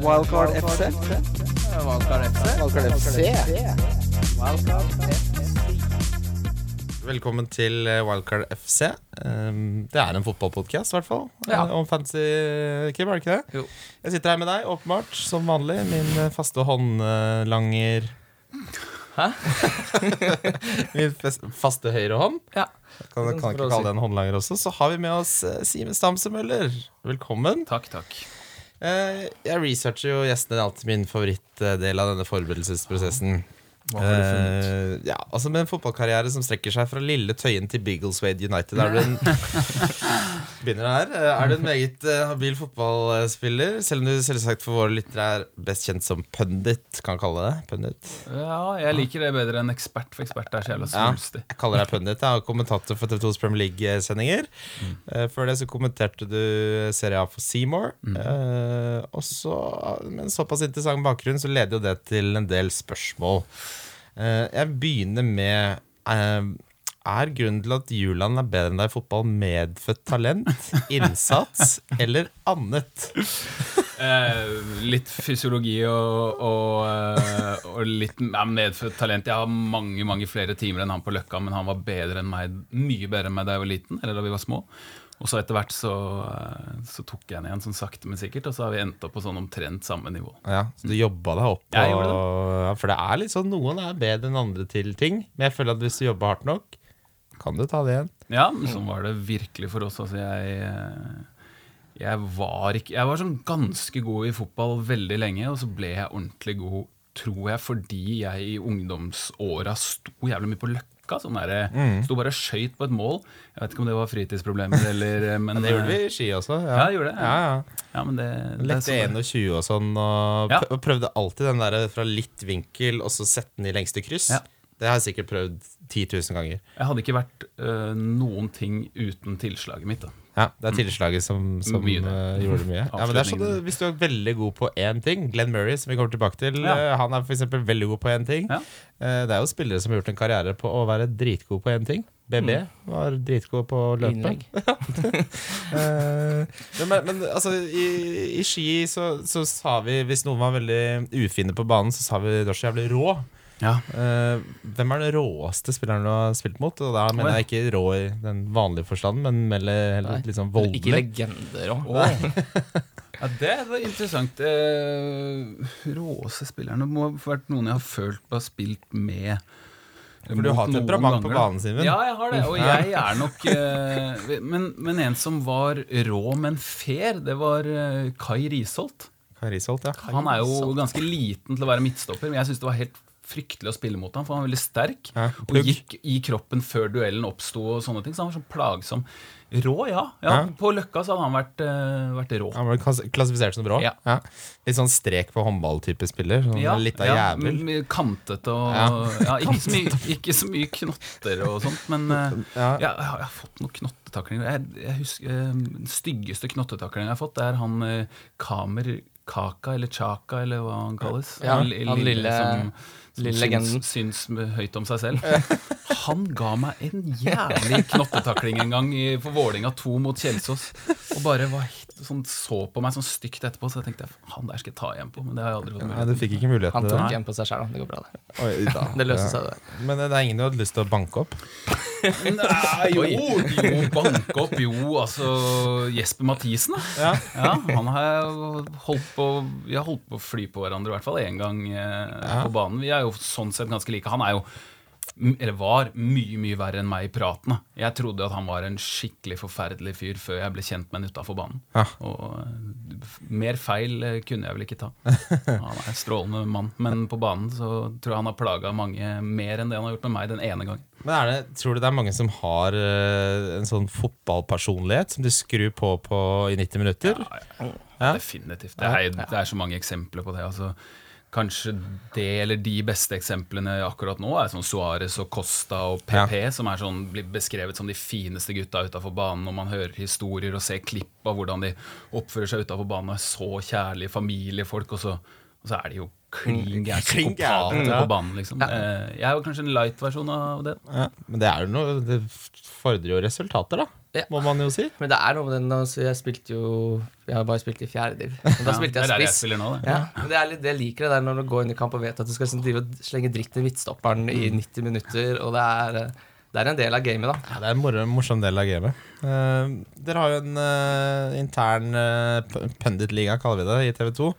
Wildcard FC. Wildcard FC. Wildcard FC. Velkommen til eh, Wildcard FC. Um, det er en fotballpodkast, i hvert fall. Ja. eh, Om fancy Kim, er det ikke det? Jo. Jeg sitter her med deg, åpenbart, som vanlig. Min eh, faste håndlanger Hæ? Min faste høyre hånd. Ja. Kan, kan ikke kalle det en håndlanger også. Så har vi med oss Simen Stamse Møller. Velkommen. Takk, takk. Eh, jeg researcher jo gjestene. Det er alltid min favorittdel av denne forberedelsesprosessen. Hva har du funnet? Eh, ja, altså Med en fotballkarriere som strekker seg fra lille Tøyen til Biggleswade United er du en, Begynner her. Eh, Er du en meget eh, habil fotballspiller, selv om du selvsagt for våre lyttere er best kjent som pundit. Kan kalle det pundit. Ja, jeg liker det bedre enn ekspert, for ekspert er så jævla Ja. Jeg kaller deg pundit. Jeg er kommentator for TV2s Premier League-sendinger. Eh, Før det så kommenterte du Serie A for Seymour. Eh, og så, med en såpass interessant bakgrunn, så leder jo det til en del spørsmål. Eh, jeg begynner med eh, Er grunnen til at Juland er bedre enn deg i fotball medfødt talent, innsats eller annet? Eh, litt fysiologi og, og, eh, og litt ja, medfødt talent. Jeg har mange mange flere timer enn han på Løkka, men han var bedre enn meg, mye bedre enn meg da jeg var liten, eller da vi var små. Og så etter hvert så, eh, så tok jeg den igjen sånn sakte, men sikkert, og så har vi endt opp på sånn omtrent samme nivå. Ja, Så du jobba deg opp? Jeg og- ja, for det er litt sånn noen er bedre enn andre til ting. Men jeg føler at hvis du jobber hardt nok, kan du ta det igjen. Ja, men sånn var det virkelig for oss. Altså, jeg, eh, jeg, var ikke, jeg var sånn ganske god i fotball veldig lenge, og så ble jeg ordentlig god, tror jeg, fordi jeg i ungdomsåra sto jævlig mye på løkka. Sånn der, Sto bare og skøyt på et mål. Jeg vet ikke om det var fritidsproblemer eller men, Men det gjorde vi i ski også. Ja, det gjorde det. Ja, ja. Ja, men det, det Lekte sånn- 21 og sånn, og Ja. prøvde alltid den der fra litt vinkel, og så sette den i lengste kryss. Ja. Det har jeg sikkert prøvd 10 000 ganger. Jeg hadde ikke vært øh, noen ting uten tilslaget mitt. da Ja, Det er tilslaget som, som eh, gjorde mye. Ja, men det er sånn at Hvis du er veldig god på én ting Glenn Murray, som vi kommer tilbake til, Ja. eh, han er for eksempel veldig god på én ting. Ja. Eh, Det er jo spillere som har gjort en karriere på å være dritgod på én ting. BB Mm. var dritgod på løpet. løpe. Eh, men, men altså, i, i ski så, så sa vi Hvis noen var veldig ufine på banen, så sa vi du er så jævlig rå. Ja. Uh, hvem er den råeste spilleren du har spilt mot? Og da mener jeg ikke rå i den vanlige forstanden, men heller, heller litt sånn voldelig. Ikke legender òg. Ja, Det var interessant. Eh, råeste spillerne må ha vært noen jeg har følt på har spilt med. For du har et noen temperament på banen, Simen. Ja, jeg har det. Og jeg er nok eh, men, men en som var rå, men fair, det var eh, Kai Risholt. Karisholt, ja. Han er jo ganske liten til å være midtstopper, men jeg syns det var helt fryktelig å spille mot ham, for han var veldig sterk. Ja, og gikk i kroppen før duellen oppsto og sånne ting. Så han var sånn plagsom. Rå, ja. ja. Ja. På Løkka så hadde han vært, uh, vært rå. Han ble klassifisert som rå? Ja. Litt sånn strek på håndballtype spiller. Sånn Ja, litt av ja, jævel. Kantete og ikke, så mye, ikke så mye knotter og sånt, men uh, Ja. jeg, jeg har fått noen knottetaklinger. Jeg, jeg husker uh, Den styggeste knottetaklingen jeg har fått, det er han Kamer Kaka, eller Chaka, eller hva han kalles. Ja, han lille- som, som lille syns, legenden. syns høyt om seg selv. Han ga meg en jævlig knottetakling en gang i, for Vålinga 2 mot Kjelsås. Og bare var sånn, så på meg sånn stygt etterpå, så jeg tenkte han der skal jeg ta igjen på. Men det har jeg aldri fått Nei, mulighet du fikk ikke muligheten Han tok igjen på seg sjæl, det går bra, det. Oi, da. Det løste Ja. seg, det. Men det er ingen du hadde lyst til å banke opp? Nei, jo, jo, banke opp, jo, altså Jesper Mathisen, da. Ja. Ja, han har jeg holdt på Vi har holdt på å fly på hverandre i hvert fall én gang eh, på banen. Vi er jo sånn sett ganske like. Han er jo eller var mye mye verre enn meg i praten. Jeg trodde at han var en skikkelig forferdelig fyr før jeg ble kjent med han utafor banen. Ja. Og eh, mer feil eh, kunne jeg vel ikke ta. Han er en strålende mann, men på banen så tror jeg han har plaga mange mer enn det han har gjort med meg den ene gangen. Men er det, Tror du det er mange som har eh, en sånn fotballpersonlighet som de skrur på, på i 90 minutter? Ja, ja. Ja. Definitivt. Det er, det er så mange eksempler på det. altså Kanskje det eller de beste eksemplene akkurat nå er sånn Suárez og Costa og PP, som er sånn, blir beskrevet som de fineste gutta utafor banen. Og man hører historier og ser klipp av hvordan de oppfører seg utafor banen. Og er så kjærlige familiefolk, og så, og så er de jo klin gærne psykopater ja. på banen. liksom Ja. Jeg er jo kanskje en light-versjon av det. Ja, men det er jo noe Det fordrer jo resultater, da. Ja. må man jo si. Men det er noe med den altså, Jeg spilte jo Jeg har bare spilt i fjerde div. Men da ja, spilte jeg spiss. Det, ja. det er litt, det jeg liker det der når du går inn i kamp og vet at du skal liksom, drive og slenge dritt til midtstopperen i 90 minutter, og det er, eh, det er en del av gamet, da. Ja, Det er en mor morsom del av gamet. Uh, dere har jo en uh, intern uh, punditliga, kaller vi det, i TV2.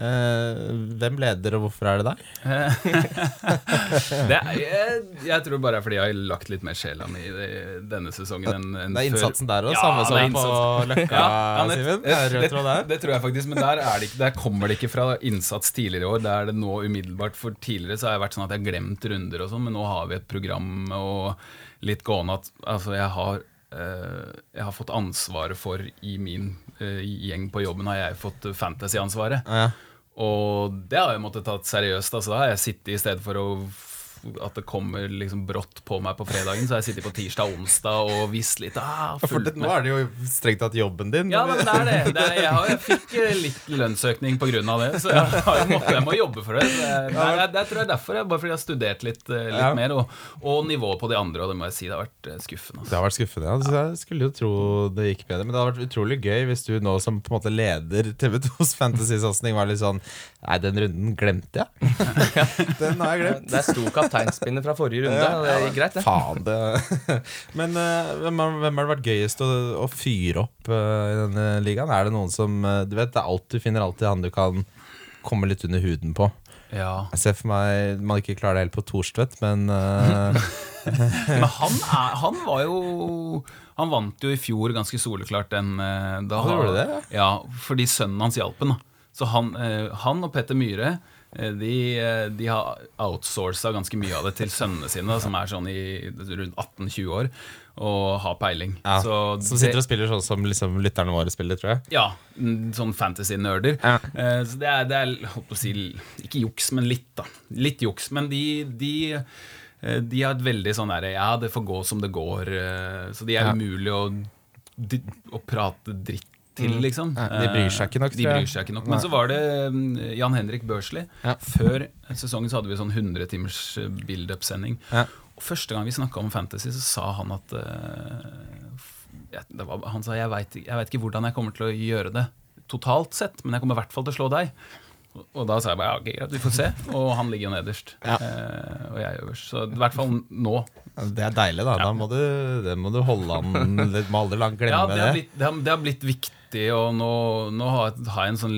Uh, hvem leder, og hvorfor er det deg? det er, jeg, jeg, tror bare fordi jeg har lagt litt mer sjela mi i denne sesongen enn en Det er innsatsen før. der òg, ja, samme som på Løkka, ja, det, Simen? Det, det, det, tror jeg faktisk, men der, ikke, der, kommer det ikke fra innsats tidligere i år. Der er det nå umiddelbart. For tidligere så har jeg vært sånn at jeg har glemt runder og sånn, men nå har vi et program og litt gående at altså, jeg har jeg har fått ansvaret for i min eh, gjeng på jobben har jeg fått fantasy-ansvaret. Ja. Og det har jeg måttet tatt seriøst. Altså, da har jeg sittet i stedet for å at det kommer liksom brått på meg på fredagen, så jeg sitter på tirsdag og onsdag og visst litt. Ah, For det, nå er det jo strengt tatt jobben din. Ja, men det er det. det er, jeg, har, jeg fikk eh, litt lønnsøkning pga. det, så jeg, har, jeg, måttet, jeg må jobbe for det. Det, jeg, det tror jeg er derfor, jeg, bare fordi jeg har studert litt, eh, litt Ja. mer. Og, og nivået på de andre, og det må jeg si, det har vært skuffende. skuffende. Det Altså. har vært skuffende. Ja. Så Jeg skulle jo tro det gikk bedre. Men det hadde vært utrolig gøy hvis du nå som på en måte leder TV2s fantasy-satsing var litt sånn Nei, den runden glemte jeg. den har jeg glemt. Det er stor kapteinspinner fra forrige runde, Ja, det gikk greit, det. Faen, det Men uh, hvem, har, hvem har det vært gøyest å, å fyre opp uh, i denne ligaen? Er det noen som eh, Du vet, det er alt, du finner alltid han du kan komme litt under huden på. Ja. Jeg ser for meg man ikke klarer det helt på Thorstvedt, men uh... Men han, er, han var jo Han vant jo i fjor ganske soleklart den da, Han det, Ja, fordi sønnen hans hjalp ham. Så han, han og Petter Myhre de, eh, de har outsourca ganske mye av det til sønnene sine, som er sånn i rundt 18-20 år, og har peiling. ja, Så Som sitter og spiller sånn som liksom, lytterne våre spiller, tror jeg. Ja, mm, sånn fantasy-nerder. Ja. Eh, så det er, det er holdt på å si, ikke juks, men litt, da. Litt juks. Men de, de, eh, de har et veldig sånn derre Ja, det får gå som det går. eh, Så de er Ja. umulig å, å prate dritt til, liksom. Nei, de bryr seg ikke nok, Eh, De bryr seg ikke nok. Men så var det mm, Jan Henrik Børsli. Ja. Før sesongen så hadde vi sånn 100 timers eh, build-up-sending. Ja. Og Første gang vi snakka om fantasy, så sa han at uh, ja, var, Han sa jeg veit vet ikke hvordan jeg kommer til å gjøre det totalt sett, men jeg kommer i hvert fall til å slå deg. Og- da sa jeg bare ja, okay, greit, vi får se. Og han ligger jo nederst. Ja. Eh, og jeg øverst. Så i hvert fall nå. Det er deilig, da. Da må du, det må du holde an litt. Må aldri la glemme Ja, det har det. blitt, det har, det har blitt viktig, og nå, nå har, jeg- en sånn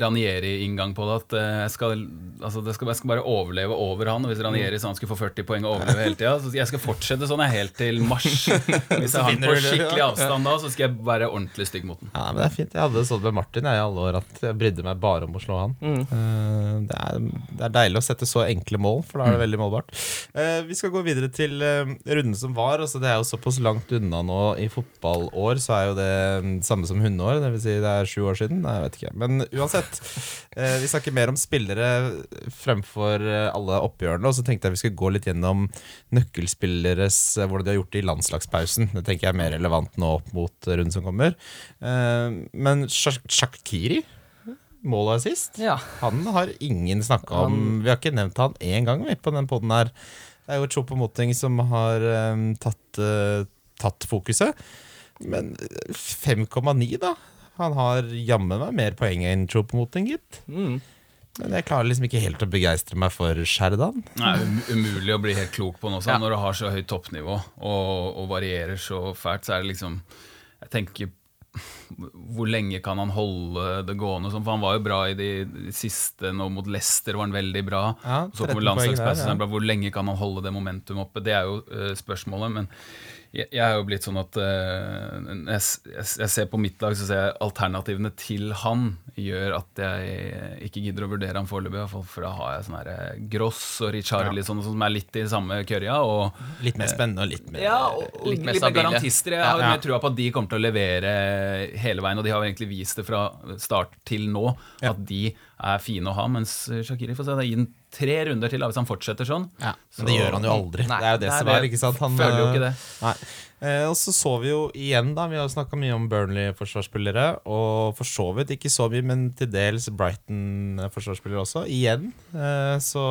Ranieri-inngang på det. At eh, jeg skal, altså det skal, jeg skal bare overleve over han. Og hvis Ranieri sa han skulle få 40 poeng og overleve hele tida, så jeg skal fortsette sånn jeg helt til mars. Hvis jeg har han på skikkelig avstand da, så skal jeg være ordentlig stygg mot den. Ja, men det er fint. Jeg hadde det sånn med Martin jeg, i alle år at jeg brydde meg bare om å slå han. Mm. det, er, det er deilig å sette så enkle mål, for da er det veldig målbart. Eh, vi skal gå videre til eh, runden som var. Altså, det er jo såpass langt unna nå i fotballår, så er jo det mm, samme som hundeår. Det vil si det er sju år siden. Nei, jeg vet ikke. Men uansett. eh, vi snakker mer om spillere fremfor eh, alle oppgjørene. Og så tenkte jeg vi skulle gå litt gjennom nøkkelspilleres eh, hvordan de har gjort det i landslagspausen. Det tenker jeg er mer relevant nå opp mot runden som kommer. Eh, men Shak- Shakiri, målet sist, Ja. han har ingen snakka om. Vi har ikke nevnt han én gang vi, på den poden her. Det er jo Chopo Moting som har um, tatt, uh, tatt fokuset. Men eh, 5,9, da. Han har jammen meg mer poeng enn Chopo Moting, gitt. Mm. Men jeg klarer liksom ikke helt å begeistre meg for Sherdan. Er um, umulig å bli helt klok på nå. så Ja. Når du har så høyt toppnivå og, og varierer så fælt, så er det liksom Jeg tenker hvor lenge kan han holde det gående? sånn, For han var jo bra i de, de siste nå mot Leicester, var han veldig bra. Ja, så kommer er ja. Hvor lenge kan han holde det momentum oppe? Det er jo uh, spørsmålet. Men jeg, jeg er jo blitt sånn at uh, jeg, jeg, jeg ser på mitt lag, så ser jeg alternativene til han gjør at jeg ikke gidder å vurdere han foreløpig. i hvert fall, For da har jeg sånn her eh, Gross og Richarlison som er litt i samme kørja. og Litt mer spennende og litt mer ja, og, og Litt litt mer stabile. garantister. Jeg har Ja. mer trua på at de kommer til å levere hele veien, og de har egentlig vist det fra start til nå, Ja. at de er fine å ha. Mens Shakiri får se, det gir den tre runder til hvis han fortsetter sånn. Ja, Så- Men det gjør han jo aldri. Nei, det er jo det nei, som er. ikke sant? Han, føler jo eh, ikke det. Nei. Eh, og så så vi jo igjen, da. Vi har snakka mye om Burnley-forsvarsspillere. Og for så vidt ikke så mye, men til dels Brighton-forsvarsspillere også. Igjen eh, så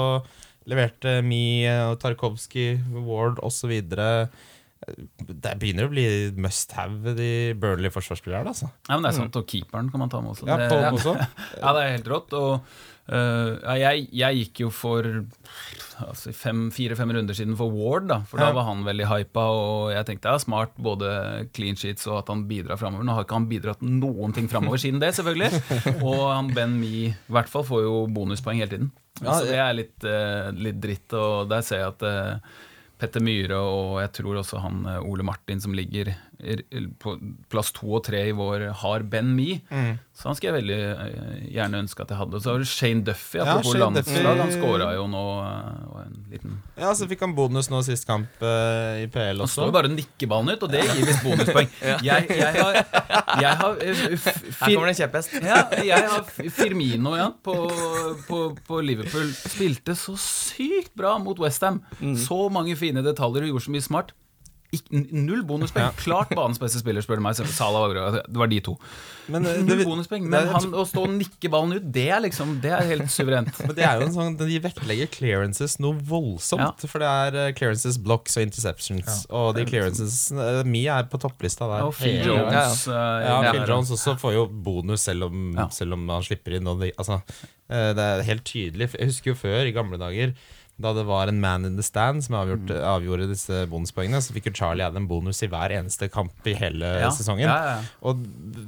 leverte Mi og Tarkovskij, Ward osv. Det begynner å bli must have, de Burnley forsvarsspillerne. Altså. Ja, men det er sant, og keeperen kan man ta med også. Ja, det, også. ja, det er helt rått. Og uh, ja, jeg, jeg gikk jo for altså, fire-fem runder siden for Ward, da. For da var han veldig hypa, og jeg tenkte ja, smart både clean sheets og at han bidrar framover. Nå har ikke han bidratt noen ting framover siden det, selvfølgelig. Og han Ben Me i hvert fall får jo bonuspoeng hele tiden. Ja, så det er litt, uh, litt dritt, og der ser jeg at øh, Petter Myhre og jeg tror også han eh, Ole Martin som ligger på plass to og tre i vår, har Ben Me. Mm. Så han skulle jeg veldig eh, gjerne ønske at jeg hadde. Så har du Shane Duffy, Ja, Shane Duffy- landslag. Han scora jo nå eh, og en liten Ja, så fikk han bonus nå sist kamp uh, i PL Han også. står jo bare og nikker ballen ut, og det gir visst bonuspoeng. jeg, jeg har, jeg har Her kommer det en kjepphest. ja, jeg har Firmino ja, på, på, på Liverpool. Spilte så sykt bra mot Westham. Så mange fine detaljer og gjorde så mye smart. Null bonuspoeng. Klart banens beste spiller, spør du meg. Sala var bra. Det var de to. Men, eh, Null det, bonuspoeng. Men han, å stå og nikke ballen ut, det er liksom Det er helt suverent. Men det er jo en sånn, De vektlegger clearances noe voldsomt. For det er eh, clearances, blocks og interceptions. Og de clearances uh, Mi er på topplista der. Og Phil. Jones eh, Ja, Phil. Jones også får jo bonus selv om, Ja. selv om han slipper inn. Og de, altså, eh, det er helt tydelig. Jeg husker jo før, i gamle dager, da det var en man in the stand som avgjort, Mm. avgjorde disse bonuspoengene, så fikk jo Charlie Adam bonus i hver eneste kamp i hele Ja, sesongen. ja, ja. Og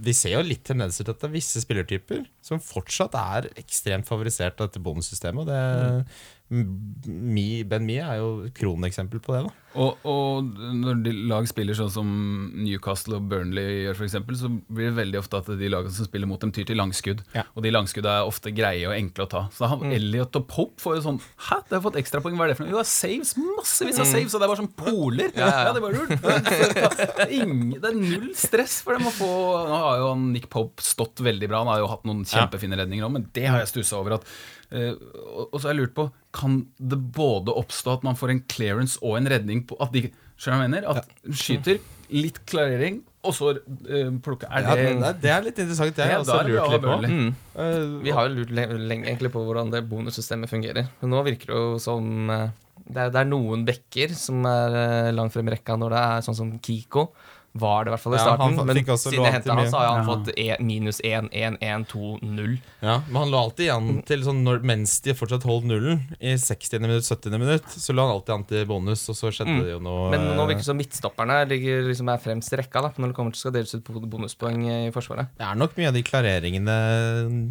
vi ser jo litt tendenser til at det er visse spillertyper som fortsatt er ekstremt favorisert av dette bonussystemet. Og det, mm. Ben Mie er jo kroneksempel på det. da Og, og når de lag spiller sånn som Newcastle og Burnley gjør, for eksempel, så blir det veldig ofte at de lagene som spiller mot dem, tyr til langskudd. Ja. Og de langskuddene er ofte greie og enkle å ta. Så han, Elliot og Pope får jo sånn Hæ, du har fått ekstrapoeng, hva er det for noe? Jo, det er saves, massevis av saves, og det er bare sånn poler. Ja, ja. det var lurt. Det er ingen- det er null stress for dem å få Nå har jo Nick Pope stått veldig bra, han har jo hatt noen kjempefine redninger òg, men det har jeg stussa over at Uh, og og så har jeg lurt på Kan det både oppstå at man får en clearance og en redning på At de Skjønner hva jeg mener? At skyter, litt klarering, og så uh, plukker Er Ja, det, det, det er litt interessant. Det har jeg Ja, også da er lurt bra litt på. Mm. uh, Vi har jo lurt lenge egentlig på hvordan det bonussystemet fungerer. Men nå virker det jo som eh, det er, det er noen bekker som er eh, langt frem i rekka når det er sånn som Kiko. Var det i hvert fall i starten. han men siden jeg henta han, så har han Ja. fått e minus 1, 1, 1, 2, 0. Ja, men han lå alltid igjen til sånn når, Mens de fortsatt holdt nullen, i 60. minutt, 70. minutt, så lå han alltid an til bonus, og så skjedde Mm. det jo noe Men nå eh, virker det som midtstopperne ligger liksom er fremst i rekka da, når det kommer til skal deles ut på bonuspoeng i Forsvaret. Det er nok mye av de klareringene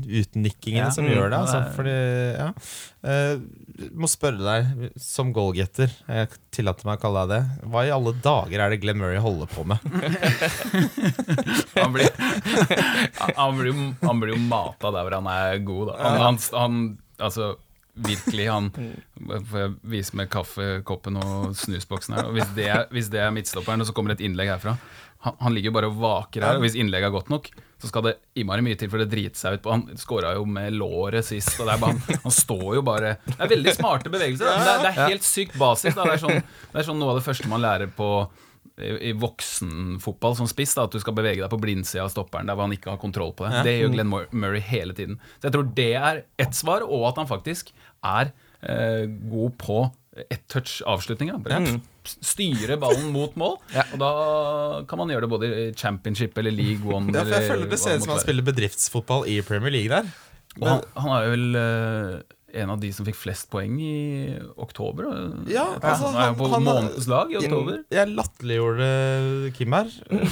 uten nikkingene Ja. som Mm. gjør det. Altså, det er- fordi, ja. Eh, må spørre deg, som goalgetter, jeg tillater meg å kalle deg det, hva i alle dager er det Glenn Murray holder på med? Han blir, han blir, han blir jo mata der hvor han er god. Da. Han, han, altså, virkelig, han Får jeg vise med kaffekoppen og snusboksen her? Hvis, det er, hvis det er midtstopperen, og så kommer det et innlegg herfra Han, ligger jo bare og vaker her, hvis innlegget er godt nok, så skal det innmari mye til for det driter seg ut på. Han skåra jo med låret sist, og det er bare, han, han står jo bare Det er veldig smarte bevegelser. Men Det, er, det er helt sykt basis. Det, er sånn, det er sånn noe av det første man lærer på i i voksenfotball som spiss, da, at du skal bevege deg på blindsida av stopperen der hvor han ikke har kontroll på det. Det gjør Glenn Murray hele tiden. Så jeg tror det er ett svar, og at han faktisk er eh, god på ett touch avslutninger. Styre ballen mot mål. Ja. Og da kan man gjøre det både i championship eller league one. Ja, for jeg føler det ser ut som han spiller bedriftsfotball i Premier League der. Og han, han er jo vel eh, en av de som fikk flest poeng i oktober. Ja, altså, han på han- månedslag i oktober. Jeg latterliggjorde Kim her,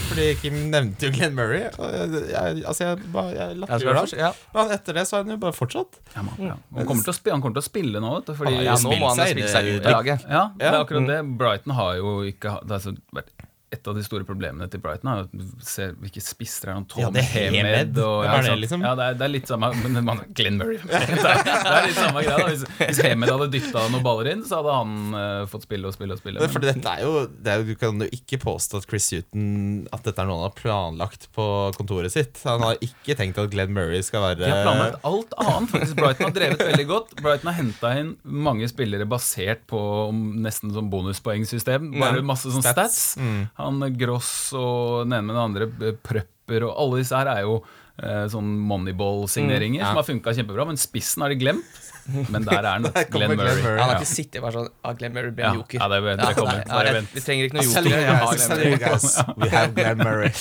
fordi Kim nevnte jo Glenn Murray. Og jeg, jeg, altså jeg, bare- jeg Jeg latterliggjorde ja. Men etter det så har han jo bare fortsatt. Ja, man, ja. Han, kommer til å spille, han kommer til å spille nå, vet du. Fordi, Ja, nå må han spille seg ut av laget. Ja, det er akkurat det. Brighton har jo ikke altså vært Et av de store problemene til Brighton er at hvilke spisser er han Tom Ja, det er Hemed og, ja, det, liksom? Ja, det er, det er litt samme men man, Glenn Murray. Det er, det er litt samme greia. da. Hvis, hvis Hemed hadde dytta noen baller inn, så hadde han uh, fått spille og spille og spille. Men... for dette er jo, det er, jo- Du kan jo ikke påstå at Chris Huton At dette er noe han har planlagt på kontoret sitt. Han har ikke tenkt at Glenn Murray skal være De har planlagt alt annet. faktisk Brighton har drevet veldig godt. Brighton har henta inn mange spillere basert på nesten sånn bonuspoengsystem. Bare masse sånn Stats. stats. Han Gross og den ene med den andre, eh, Prepper og alle disse her er jo eh, sånn Moneyball-signeringer Mm, ja. som har funka kjempebra, men spissen har de glemt. Men der er han. Der kommer Glenn Glenn Murray. Murray. Han har ikke sittet bare sånn ah, Glenn Murray blir Ja, en joker. ja, det, det Ja, kommer. ja, vent. Vi trenger ikke noe joker. Glenn Murray. guys, we have Glenn Murray.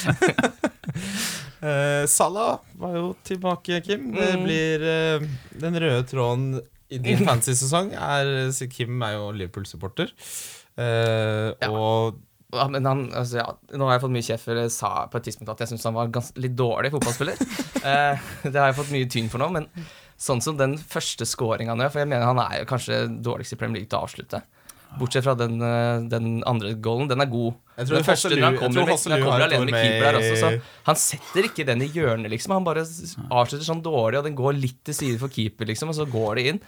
uh, Salah var jo tilbake, Kim. Det Mm. blir uh, Den røde tråden i din fantasy-sesong er Kim er jo Liverpool-supporter. Uh, Ja. Og Ja, men han, altså, ja, nå har jeg fått mye kjeft, eller sa på et tidspunkt at jeg syns han var gans litt dårlig fotballspiller. eh, det har jeg fått mye tyn for nå, men sånn som den første scoringa nå For jeg mener han er jo kanskje dårligst i Premier League til å avslutte. Bortsett fra den, eh, den andre goalen. Den er god. Jeg tror den første når han kommer, med, når han kommer alene med keeper der også, så Han setter ikke den i hjørnet, liksom. Han bare avslutter sånn dårlig, og den går litt til side for keeper, liksom, og så går det inn.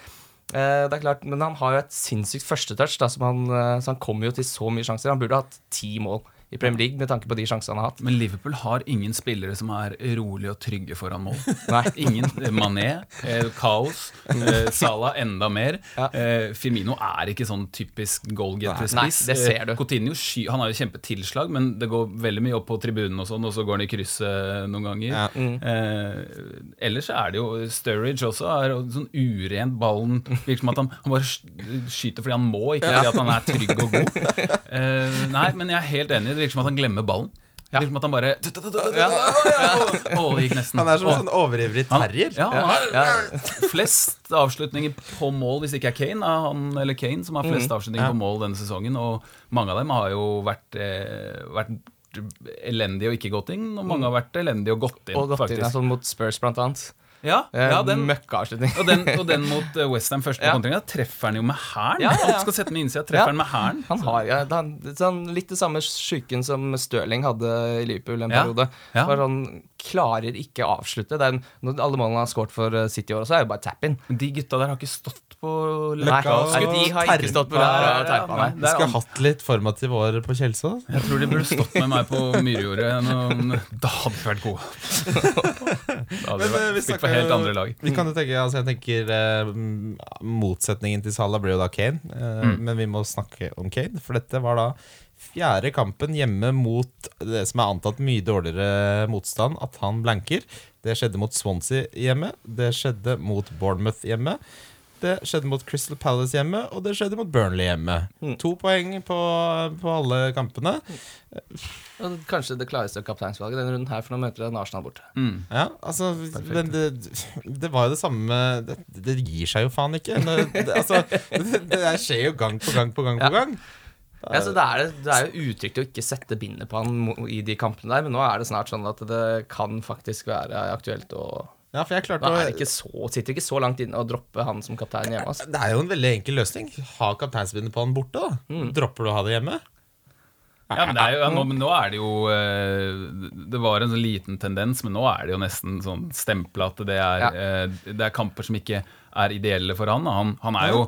Eh, det er klart, Men han har jo et sinnssykt førstetouch, eh, så han kommer jo til så mye sjanser. Han burde hatt ti mål i Premier League med tanke på de sjansene han har hatt. Men Liverpool har ingen spillere som er rolige og trygge foran mål. Nei. Ingen. Mané, eh, kaos. Eh, Salah enda mer. Ja. Eh, Firmino er ikke sånn typisk goalgetter-spiss. det ser du. Eh, Coutinho sky, han har jo kjempetilslag, men det går veldig mye opp på tribunen, og sånn, og så går han i krysset noen ganger. Ja. Mm. Eh, ellers er det jo Sturridge også. Er sånn urent ballen. Virker som at han, han bare skyter fordi han må, ikke fordi at han er trygg og god. Eh, nei, men jeg er helt enig. Det virker som at han glemmer ballen. Det virker som at han bare det nesten. han er som en sånn overivrig terrier. Ja, han har Ja, flest avslutninger på mål, hvis det ikke er Kane. er Han, eller Kane som har flest avslutninger på mål denne sesongen. Og mange av dem har jo vært, eh, vært elendige og ikke gått inn, og mange har vært elendige og gått inn, og gått inn faktisk. sånn mot Spurs, blant annet. Ja, Eh, ja den, Møkkaavslutning. og, den, og den mot Westham første på Ja. kontringa treffer han jo med hælen. Ja, ja, ja. Han skal sette med innsida, treffer Ja. han med hælen. Han har ja, han, sånn, litt det samme sjuken som Stirling hadde i Liverpool en Ja, periode. ja. Bare sånn, klarer ikke å avslutte. Det er en, når alle målene han har skåret for eh, City i år, så er det bare tap-in. De gutta der har ikke stått på Løkka og nei, de har ikke stått på der og terpa, nei. De skulle hatt litt formative år på Kjelsås. Jeg tror de burde stått med meg på Myrjordet. Da hadde de vært gode. Da hadde Men, vi eh, vi vært, spilt snakker for helt andre lag. Vi kan jo tenke, altså jeg tenker eh, mm, Motsetningen til Salah blir jo da Kane. eh, Men vi må snakke om Kane, for dette var da fjerde kampen hjemme mot det som er antatt mye dårligere motstand, at han blanker. Det skjedde mot Swansea hjemme, det skjedde mot Bournemouth hjemme. Det skjedde mot Crystal Palace hjemme, og det skjedde mot Burnley hjemme. To poeng på, på alle kampene. Mm. Kanskje det klareste kapteinsvalget denne runden her, for nå møter han Arsenal borte. Mm. Ja, altså Men det, det var jo det samme det, det gir seg jo faen ikke. Det, det, altså, det, det skjer jo gang på gang på gang på Ja. gang. Ja, så det, er, det er jo utrygt å ikke sette bindet på han i de kampene der, men nå er det snart sånn at det kan faktisk være aktuelt å Ja, for jeg klarte å er det ikke så, sitter ikke så langt inne å droppe han som kaptein hjemme. Altså. Det er jo en veldig enkel løsning. Ha kapteinsbindet på han borte, da. Mm. Dropper du å ha det hjemme? Ja, men, det er jo, ja, nå, men nå er det jo eh, Det var en sånn liten tendens, men nå er det jo nesten sånn stempla at det er, Ja. eh, det er kamper som ikke er ideelle for han. Han, han er jo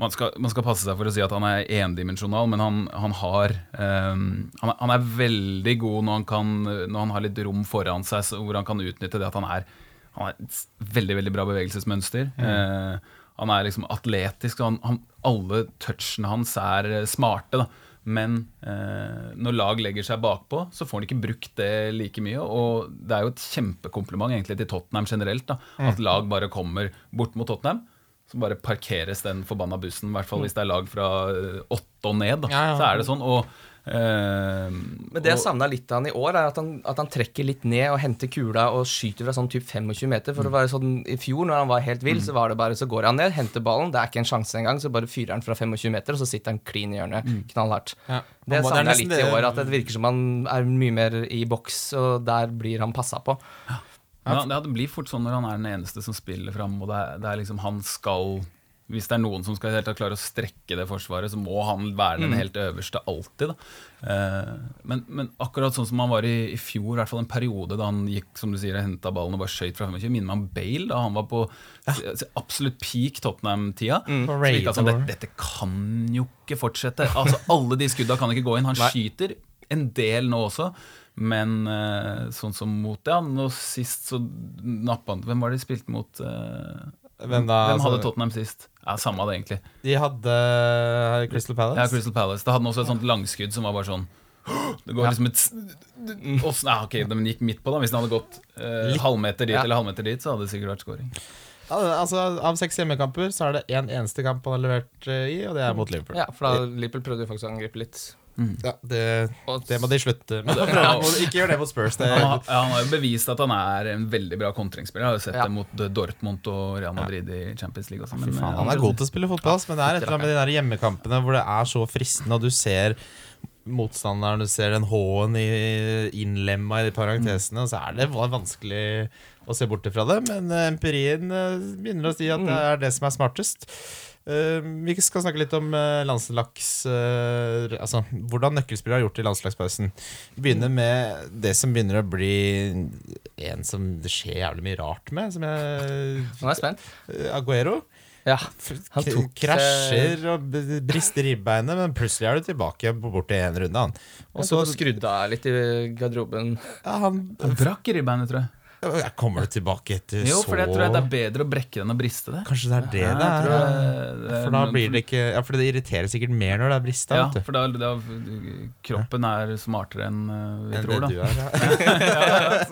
man skal, man skal passe seg for å si at han er endimensjonal, men han, han har um, han, er, han er veldig god når han, kan, når han har litt rom foran seg, så, hvor han kan utnytte det at han er han har et veldig veldig bra bevegelsesmønster. Eh, han er liksom atletisk. Han, han, alle touchene hans er eh, smarte. da men eh, når lag legger seg bakpå, så får han ikke brukt det like mye. Og det er jo et kjempekompliment egentlig til Tottenham generelt. da At lag bare kommer bort mot Tottenham. Så bare parkeres den forbanna bussen, i hvert fall hvis det er lag fra åtte og ned. da Ja, ja. Så er det sånn. Og, eh, Men det jeg savna litt av han i år, er at han, at han trekker litt ned og henter kula og skyter fra sånn typ 25 meter. For det var sånn I fjor, når han var helt vill, så var det bare Så går han ned, henter ballen, det er ikke en sjanse engang, så bare fyrer han fra 25 meter, og så sitter han klin i hjørnet. Knallhardt. Ja. Det savner jeg litt i år, at det virker som han er mye mer i boks, og der blir han passa på. Ja. ja, det blir fort sånn når han er den eneste som spiller fram, og det er, det er liksom han skal Hvis det er noen som skal helt klare å strekke det forsvaret, så må han være den helt øverste alltid. Da. Eh, men, men akkurat sånn som han var i, i fjor, i hvert fall en periode da han gikk som du sier, og henta ballen og bare skøyt fra 25, minner meg om Bale da han var på ja. absolutt peak Tottenham-tida. Mm. Så gikk han sånn, dette, dette kan jo ikke fortsette. Altså Alle de skudda kan ikke gå inn. Han Nei. skyter en del nå også. Men eh, sånn som mot Ja, nå sist så nappa han Hvem var det de spilte mot? eh, Hvem da? Hvem hadde Altså, Tottenham sist? Ja, Samme det, egentlig. De hadde Crystal Palace. Ja, Crystal Palace. Da hadde også et sånt langskudd som var bare sånn Det går liksom et også, og, ah, Ok, den gikk midt på, da. Hvis den hadde gått eh, halvmeter dit Ja. eller halvmeter dit, så hadde det sikkert vært scoring. Altså, av seks hjemmekamper så er det én en eneste kamp han har levert eh, i, og det er mot Liverpool. Ja, for da Liverpool prøvde jo faktisk å angripe litt. Ja, det, det må de slutte med. Ja. Ikke gjør det mot Spurs. Det, Han har, han har jo bevist at han er en veldig bra kontringsspiller. Jeg har jo sett Ja. det mot eh, Dortmund og Real Madrid i Champions League. Også, men, faen, eh, han er god til å spille fotball, men det er et eller annet med de der hjemmekampene hvor det er så fristende, og du ser motstanderen, du ser den H-en i- innlemma i de parentesene, og så er det vanskelig å se bort fra det. Men eh, empirien begynner å si at det er det som er smartest. Eh, vi skal snakke litt om uh, landslaks eh, Altså hvordan nøkkelspillere har gjort i landslagspausen. Begynner med det som begynner å bli en som det skjer jævlig mye rart med. Som jeg, Nå er jeg spent. eh, Aguero. Ja. Han tok, Krasjer og brister ribbeinet, men plutselig er du tilbake på bort til én runde. Han. Og så skrudde av litt i garderoben. ja, han, Han brakk i ribbeinet, tror jeg. Ja, Kommer du tilbake etter Jo, så for jeg tror jeg det er bedre å brekke den enn å briste det. Kanskje det er det Ja, det er? det- det For da blir det ikke Ja, for det irriterer sikkert mer når det er brista. Ja, for da, da Kroppen er smartere enn eh, vi Enn tror, det du er, ja. ja, ja,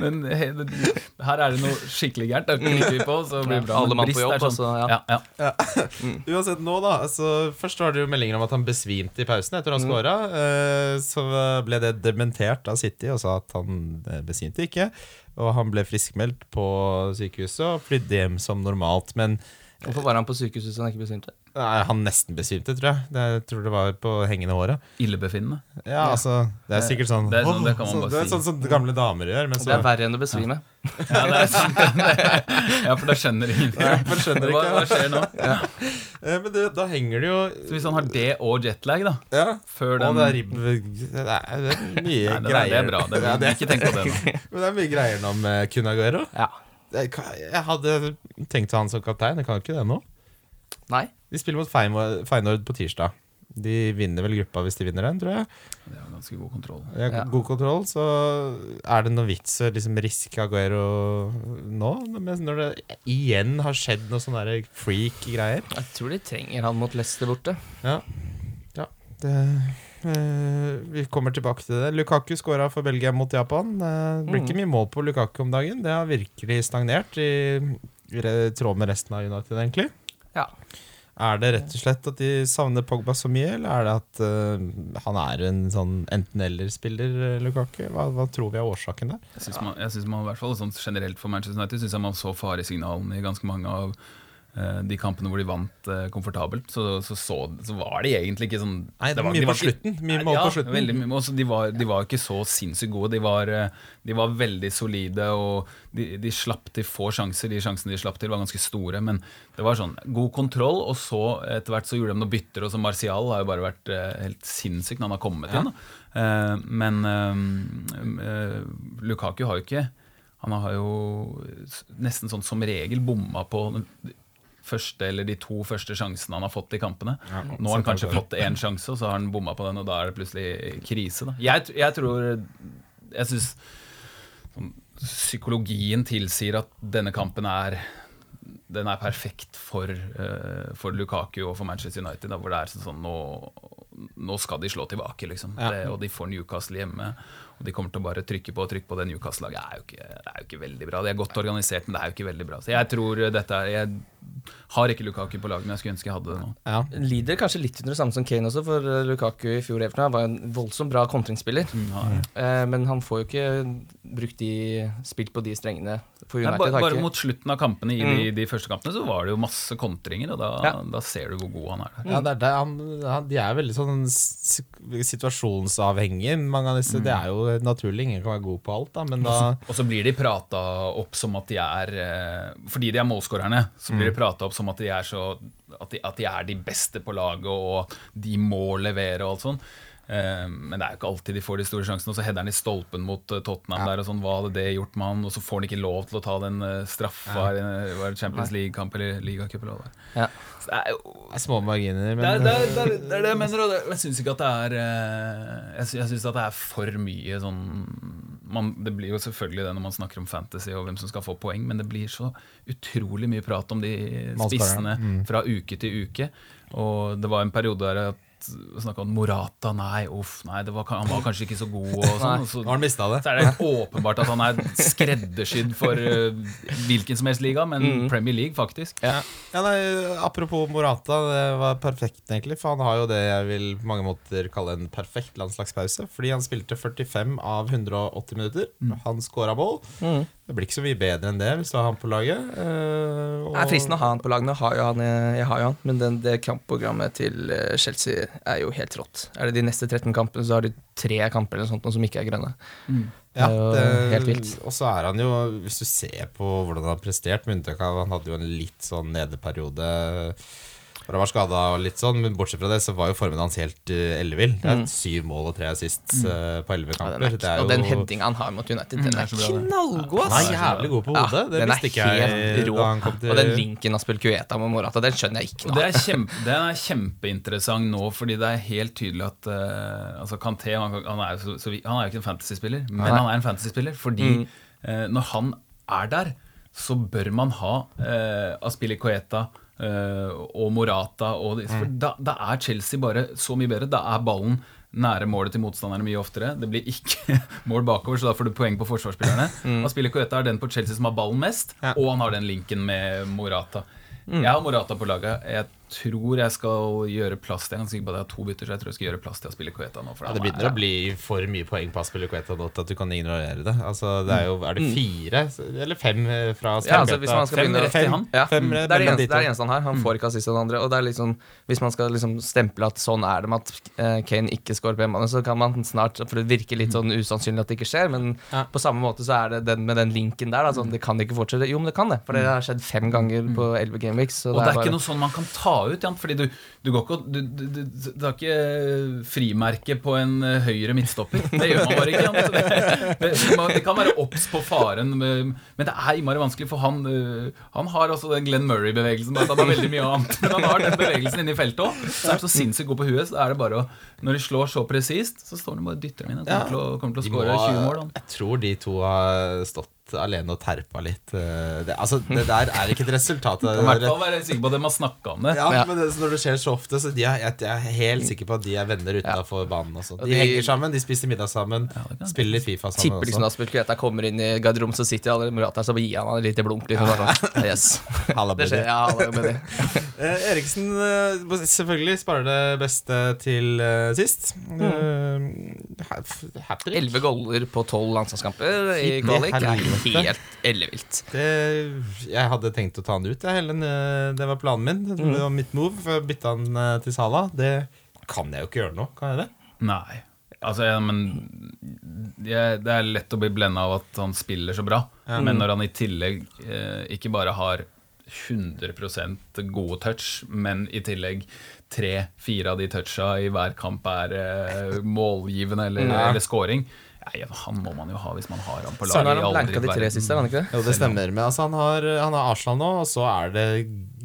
men, men, he- her er det noe skikkelig gærent. Da klikker vi på, så blir det bra. Alle mann på jobb, sånn- altså, ja. ja, ja. Uansett nå, da. Altså, først var det jo meldinger om at han besvimte i pausen etter å ha Mm. scora. Eh, så ble det dementert av City og sa at han eh, besvimte ikke. Og han ble friskmeldt på sykehuset og flydde hjem som normalt. Men Hvorfor var han på sykehuset hvis han ikke besvimte? nei, han nesten besvimte, tror jeg. Det, jeg tror det var på hengende håret. Illebefinnende. Ja, altså Det er sikkert sånn Det er sånn- det kan man bare det er si. sånn som gamle damer gjør. Men Det er verre enn å besvime. Ja, det er sant. ja, for da skjønner ingen. skjønner hva, ikke. hva skjer nå? Eh, Men det, da henger det jo Så hvis han har det og jetlag, da Ja. Før Og det er ribb... Det er, det er mye Nei, det, er, greier. det er bra. Det er, Ja, det, Ikke tenk på det nå. men det er mye greier nå med Kun Aguero. Ja. Jeg, jeg hadde tenkt å ha han som kaptein. Jeg kan ikke det nå. Nei. De spiller mot Feyenoord på tirsdag. De vinner vel gruppa hvis de vinner den, tror jeg. Det er ganske god kontroll. Ja. god kontroll, så er det noe vits å liksom riske Aguero nå? Når det igjen har skjedd noe sånn freak greier. Jeg tror de trenger han mot Leicester borte. Ja, ja det, Vi kommer tilbake til det. Lukaku skåra for Belgia mot Japan. Eh, Det blir ikke mye mål på Lukaku om dagen. Det har virkelig stagnert, i, i tråd med resten av United, egentlig. Ja. Er det rett og slett at de savner Pogba så mye, eller er det at uh, han er en sånn enten-eller-spiller, eh, Lukaku? Hva, hva tror vi er årsaken der? Jeg synes man, jeg synes man i hvert fall sånn generelt for Manchester United synes jeg man så faresignalene i ganske mange av eh, de kampene hvor de vant eh, komfortabelt. Så, så, så, så var de egentlig ikke sånn Nei, det var de mye på slutten. Mye mål ja, på slutten. Veldig mål, de, var, de var ikke så sinnssykt gode. De var, eh, de var veldig solide, og de, de slapp til få sjanser. De sjansene de slapp til, var ganske store. Men det var sånn god kontroll, og så etter hvert så gjorde de noen bytter. Og så Martial har jo bare vært eh, helt sinnssyk når han har kommet inn. Da. Eh, men eh, eh, Lukaku har jo ikke Han har jo nesten sånn som regel bomma på første eller de to første sjansene han har fått i kampene. Nå har han kanskje fått én sjanse, og så har han bomma på den, og da er det plutselig krise. Da. Jeg, jeg tror Jeg syns sånn, psykologien tilsier at denne kampen er den er perfekt for, uh, for Lukaku og for Manchester United. Da, hvor det er sånn, sånn nå, nå skal de slå tilbake, liksom. Ja. Det, og de får Newcastle hjemme. Og de kommer til å bare trykke på og trykke på. Det Newcastle-laget er, er jo ikke veldig bra. De er godt organisert, men det er jo ikke veldig bra. Så jeg tror dette er Jeg har ikke Lukaku på laget, men jeg skulle ønske jeg hadde det nå. Ja. Lider kanskje litt under det samme som Kane også, for eh, Lukaku i fjor Everton var en voldsomt bra kontringsspiller. Eh, men han får jo ikke brukt de spilt på de strengene. For Nei, bare, bare mot slutten av kampene i de, de første kampene så var det jo masse kontringer, og da, Ja. da ser du hvor god han er. der. Ja, det er det. Han, han, de er veldig sånn situasjonsavhengige, mange av disse. Det er jo naturlig, ingen kan være god på alt, da, men da Og så blir de prata opp som at de er eh, Fordi de er målskårerne, så blir de prata opp som at de er så at de, at de er de beste på laget, og de må levere og alt sånn. Eh, men det er jo ikke alltid de får de store sjansene. Og så header han i stolpen mot Tottenham. Tottenham der, og sånn, hva hadde det gjort med han? Og så får han ikke lov til å ta den eh, straffa eh, var det Champions League-kamp eller ligacup. Ja. Så det er jo det er små marginer. det er det, er, det, er, det er det jeg mener. Og jeg syns ikke at det er eh, jeg syns at det er for mye sånn man, Det blir jo selvfølgelig det når man snakker om fantasy og hvem som skal få poeng, men det blir så utrolig mye prat om de spissene fra uke til uke. Og det var en periode der at snakka om Morata. Nei, uff, nei, var, han var kanskje ikke så god. Og sånn, så, det. så er det helt åpenbart at han er skreddersydd for uh, hvilken som helst liga, men Premier League, faktisk. Ja. Ja, nei, apropos Morata, det var perfekt, egentlig. For han har jo det jeg vil på mange måter kalle en perfekt landslagspause. Fordi han spilte 45 av 180 minutter. Han scora mål. Det blir ikke så mye bedre enn det hvis du har han på laget. eh, og- Det er fristende å ha han på laget. Har han, jeg har jo han. Men den, det kampprogrammet til eh, Chelsea er jo helt rått. Er det de neste 13 kampene, så har de tre kamper eller sånt, som ikke er grønne. Ja, Det er jo helt vilt. Og så er han jo, hvis du ser på hvordan han har prestert, med unntak av han hadde jo en litt sånn nedeperiode han var skada og litt sånn, men bortsett fra det så var jo formen hans helt uh, ellevill. Det er syv mål og tre assist uh, på elleve kamper. Ja, den er, det er og den jo- headinga han har mot United, den er knallgod, Han er jævlig god på Ja, det den visste ikke jeg helt rå. da han kom til Og den linken av Spelkueta med Morata, den skjønner jeg ikke Og noe det av. er, kjempe, den er kjempeinteressant nå, fordi det er helt tydelig at uh, altså Kanté han, han, er, jo så, så, han er jo ikke en fantasyspiller, men Nei. han er en fantasyspiller fordi Mm. uh, når han er der, så bør man ha uh, Aspilicueta eh, og Morata. Og, de- for da, da er Chelsea bare så mye bedre. Da er ballen nære målet til motstanderne mye oftere. Det blir ikke mål bakover, så da får du poeng på forsvarsspillerne. Mm. Aspilicueta er den på Chelsea som har ballen mest, Ja. og han har den linken med Morata. Mm. Jeg har Morata på laget. Jeg tror jeg skal gjøre plass til Jeg er ganske sikker på at jeg har to bytter, så jeg tror jeg skal gjøre plass til å spille Coeta nå. for Ja, det begynner er- å bli for mye poeng på å spille Aspilicueta nå til at du kan ignorere det. Altså, det er jo Er det fire eller fem eh, fra Mm. Ja, altså, hvis man skal Fem begynne rett til han. Ja, Fem det, er det, eneste, det er det eneste han har. Han får ikke assist av den andre. Og det er liksom, Hvis man skal liksom stemple at sånn er det med at eh, Kane ikke scorer på hjemmebane, så kan man snart For det virker litt sånn usannsynlig at det ikke skjer, men Ja. på samme måte så er det den med den linken der. Da, sånn, det kan ikke fortsette. Jo, men det kan det. For det har skjedd fem ganger på elleve gameweeks. Weeks, Og det er bare- ikke noe sånn man kan ta ut, Jan. Fordi du, du går ikke du, du, du, er ikke frimerke på en eh, høyre midtstopper. Det gjør man bare ikke. Jan. Det, det, det kan være obs på faren, men men det er innmari vanskelig, for han, eh, han har også den Glenn Murray-bevegelsen. Han har veldig mye annet Men han har den bevegelsen inne i feltet òg. Så er han så sinnssykt god på huet. Så er det bare å Når de slår så presist, så står de bare og dytter dem inn. Og kommer til å, kommer til å skåre 20 mål. Han. Jeg tror de to har stått alene og terpa litt. eh, Det, altså, det der er ikke et resultat Det I hvert fall være sikker på at de har snakka om det. Ja, Ja. men det, når det skjer så ofte, så de er, jeg, jeg er helt sikker på at de er venner utenfor banen. Også. Og De, de- henger sammen, de spiser middag sammen, ja, spiller litt Fifa sammen Tipper liksom at Spelkueta kommer inn i garderoben, så sitter alle Morata så gir han han et lite blunk. Liksom, sånn. yes. Halla, Det skjer, ja, det. Eh, Eriksen eh, selvfølgelig sparer det beste til sist. Uh, Hat. Elleve goller på tolv landslagskamper i kvalik. Helt ellevilt. Jeg hadde tenkt å ta han ut, jeg, Helen. Eh, Det var planen min. Det Mm. var mitt move. for å Bytte han eh, til Sala. Det kan jeg jo ikke gjøre nå. Kan jeg det? Nei. Altså, ja, men jeg, Det er lett å bli blenda av at han spiller så bra. Men når han i tillegg eh, ikke bare har 100% gode touch, men i tillegg tre-fire av de toucha i hver kamp er eh, målgivende eller, Ja. eller scoring ja, ja, Han må man jo ha hvis man har han på Så laget. har han blanka de tre siste, han ikke det? Jo, det stemmer. Men altså, han, har, han har Arsenal nå, og så er det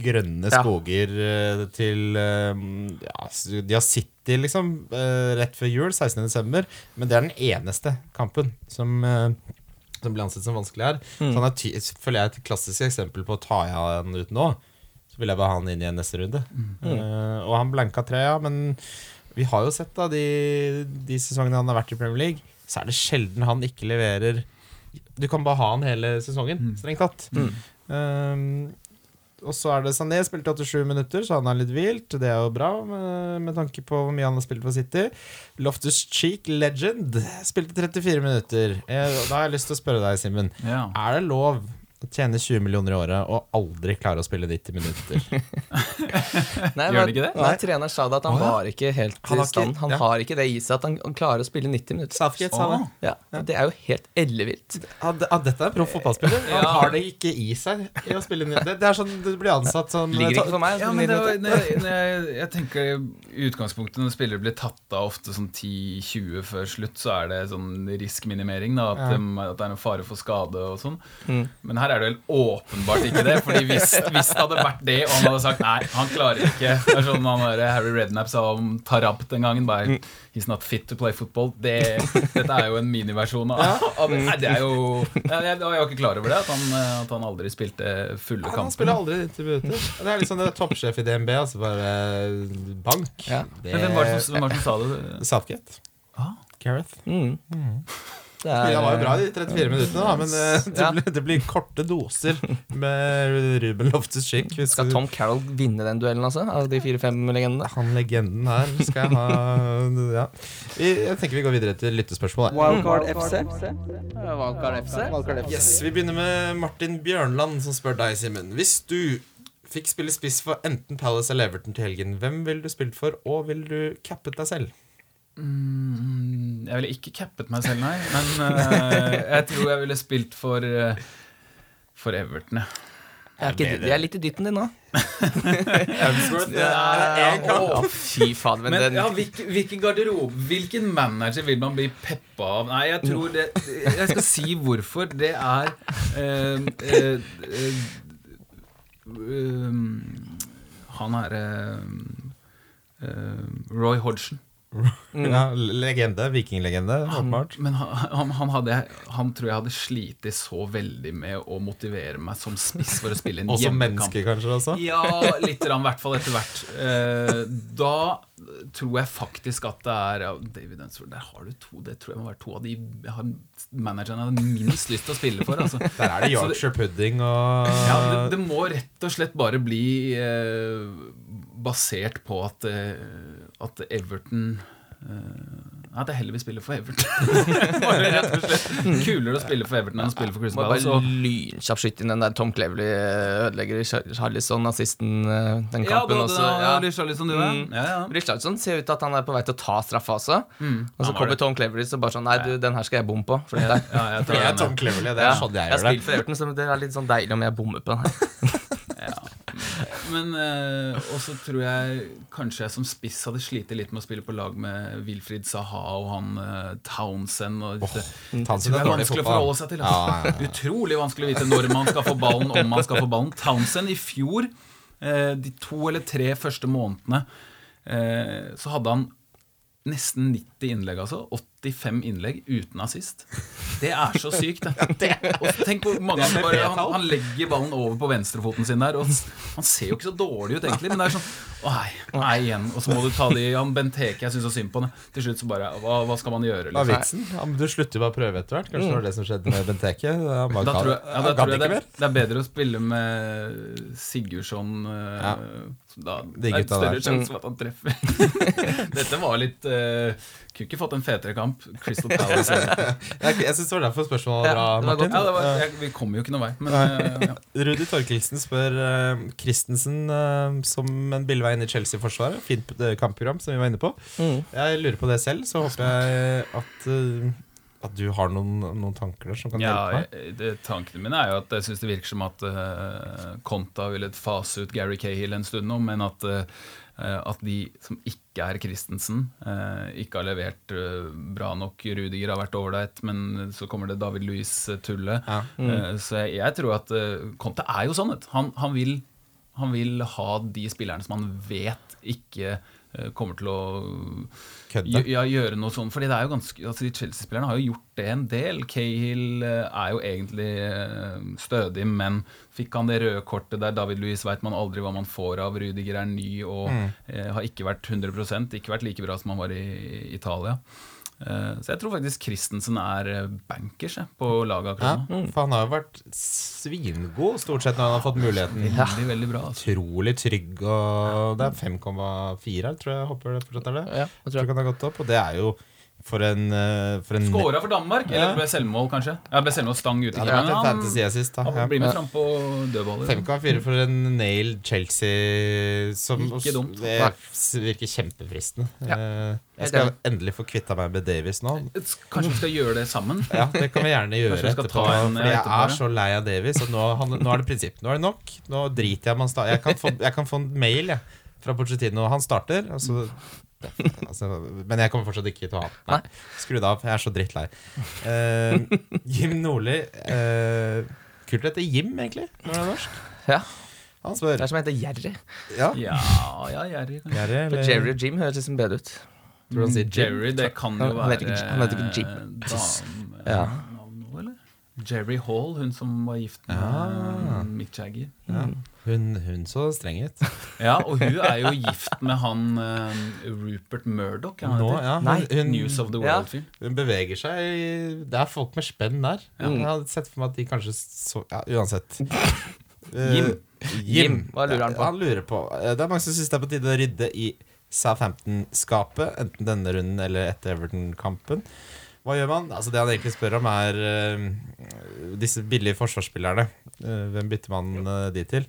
grønne skoger ja. til eh, ja, De har City, liksom, eh, rett før jul, 16.12. Men det er den eneste kampen som eh, som blir ansett som vanskelig her. Så han er ty føler jeg er et klassisk eksempel på å ta han ut nå. Så vil jeg bare ha han inn igjen neste runde. Eh, og han blanka tre, ja, men vi har jo sett da de, de sesongene han har vært i Premier League, så er det sjelden han ikke leverer Du kan bare ha han hele sesongen, strengt tatt. Um, og så er det Sané spilte 87 minutter, så han er litt hvilt. Det er jo bra, med, med tanke på hvor mye han har spilt for City. Loftus Cheek Legend spilte 34 minutter. Jeg, Da har jeg lyst til å spørre deg, Simen. Ja. Er det lov tjene 20 millioner i året og aldri klare å spille 90 minutter? Nei, Gjør men- han ikke det? Nei, treneren sa det at han oh, ja. var ikke helt i stand. Han ja. har ikke det i seg at han han klarer å spille 90 minutter. Southgate sa det. Ja, Det er jo helt ellevilt. Dette er en proff fotballspiller. Han Ja. har det ikke i seg i å spille 90 det, det er sånn du blir ansatt som Ligger ikke for meg. Ja, men det var, når jeg, når jeg, jeg tenker I utgangspunktet når spillere blir tatt av ofte sånn 10-20 før slutt, så er det sånn riskminimering. Da, at, Ja. dem- at det er en fare for skade og sånn. Mm. Men her her er det vel åpenbart ikke det. Fordi hvis, hvis det hadde vært det, og han hadde sagt nei, han klarer ikke Det er sånn han der Harry Rednap sa om Tarab den gangen. Bare, He's not fit to play football. Det, dette er jo en miniversjon av, av Nei, det er jo Jeg, jeg, jeg var ikke klar over det, at han, at han aldri spilte fulle Han kamper. spiller aldri 90 minutter. Det er liksom det er toppsjef i DNB, altså bare bank. Ja. Det Men hvem var det som, som sa det? Southgate. Ah. Gareth. Mm. Det er, Han var jo bra de 34 minuttene, da, men det, det, Ja. blir, det blir korte doser med Ruben Loftus Chick. Skal Tom Carroll vinne den duellen, altså? Av de fire-fem legendene? Han legenden her skal jeg ha ja. Jeg tenker vi går videre til lyttespørsmål. Wildcard FC. Wildcard FC. Yes, Vi begynner med Martin Bjørnland, som spør deg, Simen. Hvis du fikk spille spiss for enten Palace eller Everton til helgen, hvem ville du spilt for, og ville du cappet deg selv? Mm, jeg ville ikke cappet meg selv, nei. Men uh, jeg tror jeg ville spilt for uh, For Everton, jeg. Jeg er, ikke, jeg er litt i dytten din nå. Ja, fy fader. Men, Men den, ja, hvilken, hvilken garderobe Hvilken manager vil man bli peppa av? Nei, jeg tror det Jeg skal si hvorfor. Det er uh, uh, uh, Han er eh, Roy Hodgson. Ja, legende. Vikinglegende, åpenbart. Men han, han, han, hadde, han tror jeg hadde slitt så veldig med å motivere meg som spiss for å spille en Og som hjemmekamp. menneske, kanskje, også? Ja, litt i hvert fall etter hvert. Eh, da tror jeg faktisk at det er ja, David Unsworth, der har du to. Det tror jeg må være to av de jeg har, managerne jeg har minst lyst til å spille for. Altså. Der er det Yorkshire pudding og Ja, det, det må rett og slett bare bli eh, basert på at, eh, at Everton Nei, At jeg heller vil spille for Everton. bare rett og slett Kulere å spille for Everton enn å spille for Crystal Palace. bare lynkjapt skyte inn den der Tom Cleverley eh, ødelegger Char- Charlison, assisten, eh, den kampen også. Ja. Richarlison, du, ja. Mm. ja, ja. Ser ut til at han er på vei til å ta straffa også. Og så kommer. Tom Cleverley så bare sånn Nei, du, den her skal jeg bomme på. For det er, Ja, jeg Jeg er Tom Cleverley. Det er Ja, sånn jeg jeg har spilt for Everton, så det er litt sånn deilig om jeg bommer på den her. Ja. Men eh, også tror jeg kanskje jeg som spiss hadde slitt litt med å spille på lag med Wilfried Saha og han eh, Townsend. Og disse. Townsend det er vanskelig å forholde seg til. Altså. ja, ja. Utrolig vanskelig å vite når man skal få ballen, om man skal få ballen. Townsend i fjor, eh, de to eller tre første månedene, eh, så hadde han nesten 90 innlegg, altså. 85 innlegg uten assist. Det er så sykt, det. Og tenk hvor mange ganger bare, han, han legger ballen over på venstrefoten sin der, og han ser jo ikke så dårlig ut, egentlig, men det er sånn Å nei, nei igjen. Og så må du ta de Han Benteke, jeg syns så synd på det. Til slutt så bare Hva, hva skal man gjøre? Hva er Liksom? vitsen? Ja, men du slutter jo bare å prøve etter hvert. Kanskje det var det som skjedde med Benteke? Han Da tror jeg, ja, da tror jeg det, er, det er bedre å spille med Sigurdsson eh, Ja. Da det er en større sjanse for at han treffer. Dette var litt uh, Kunne ikke fått en fetere kamp. Crystal Palace. Jeg, jeg syns det var derfor spørsmålet var bra, Ja, det var Martin. det var, jeg, vi kommer jo ikke noen vei. Men eh, ja. Rudi Torkelsen spør uh, Christensen uh, som en billevei inn i Chelsea-forsvaret. Fint kampprogram, som vi var inne på. Mm. Jeg lurer på det selv, så håper jeg at, uh, at du har noen, noen tanker der som kan Ja, hjelpe meg. det, tankene mine er jo at jeg syns det virker som at uh, Konta ville fase ut Gary Cahill en stund nå, men at, eh, at de som ikke er Christensen, eh, ikke har levert eh, bra nok. Rudiger har vært ålreit, men så kommer det David Louis-tullet. Ja. Mm. så jeg, jeg tror at Conte er jo sånn. Han, han, vil, han vil ha de spillerne som han vet ikke eh, kommer til å Kødde. Ja, gjøre noe sånn, fordi det er jo ganske altså De Chelsea-spillerne har jo gjort det en del. Cahill eh, er jo egentlig eh, stødig, men fikk han det røde kortet der David Louis vet man aldri hva man får av. Rudiger er ny og eh, har ikke vært 100% ikke vært like bra som han var i, i Italia. Eh, så jeg tror faktisk Christensen er eh, bankers jeg, på laget Ja, akkurat nå. for han har jo vært svingod stort sett når han har fått muligheten. Veldig, veldig bra. Altså. Utrolig trygg, og det er 5,4 her, tror jeg. Håper det fortsatt er det. Ja, Jeg tror tror han har gått opp, og det er jo for en, eh, for en Skåra for Danmark, eller Ja. eller ble selvmål, kanskje? Ja, ble selvmål stang ute. Ja, det har vært en assist, da. han, blir med fram på dødballer. 5,4 for en nail Chelsea som Ikke dumt. Det virker kjempefristende. Ja. Jeg skal endelig få kvitta meg med Davies nå. Kanskje vi skal gjøre det sammen? Ja, Det kan vi gjerne gjøre vi etterpå. en, Fordi jeg er så lei av Davies. Og nå, han, nå er det prinsipp. Nå er det nok. Nå driter jeg i om han starter. Jeg kan få, jeg kan få en mail jeg, fra Pochettino. Han starter. Altså, altså, men jeg kommer fortsatt ikke til å ha den. Nei, Skru det av. Jeg er så drittlei. Uh, Jim Nordli Uh, kult å hete Jim, egentlig. Når det er norsk. Ja, Han Det er som heter Jerry. Ja. Ja, ja, Jerry. Jerry, For eller Jerry og Jim høres liksom bedre ut. Tror du han sier Jerry, det kan jo være han heter ikke Jim. Ja. Jerry Hall, hun som var gift med Ja. Mick Jagger. Ja. Hun, hun så streng ut. Ja, og hun er jo gift med han uh, Rupert Murdoch. han Nå, ja, Nei, hun, hun, News of the World-fyr. hun beveger seg i- Det er folk med spenn der. Jeg hadde sett for meg at de kanskje så Ja, uansett. Eh, Jim. Jim, hva lurer han på? Han lurer på Eh, Det er mange som syns det er på tide å rydde i Southampton-skapet, enten denne runden eller etter Everton-kampen. Hva gjør man? Altså Det han egentlig spør om, er uh, disse billige forsvarsspillerne. Uh, hvem bytter man uh, de til?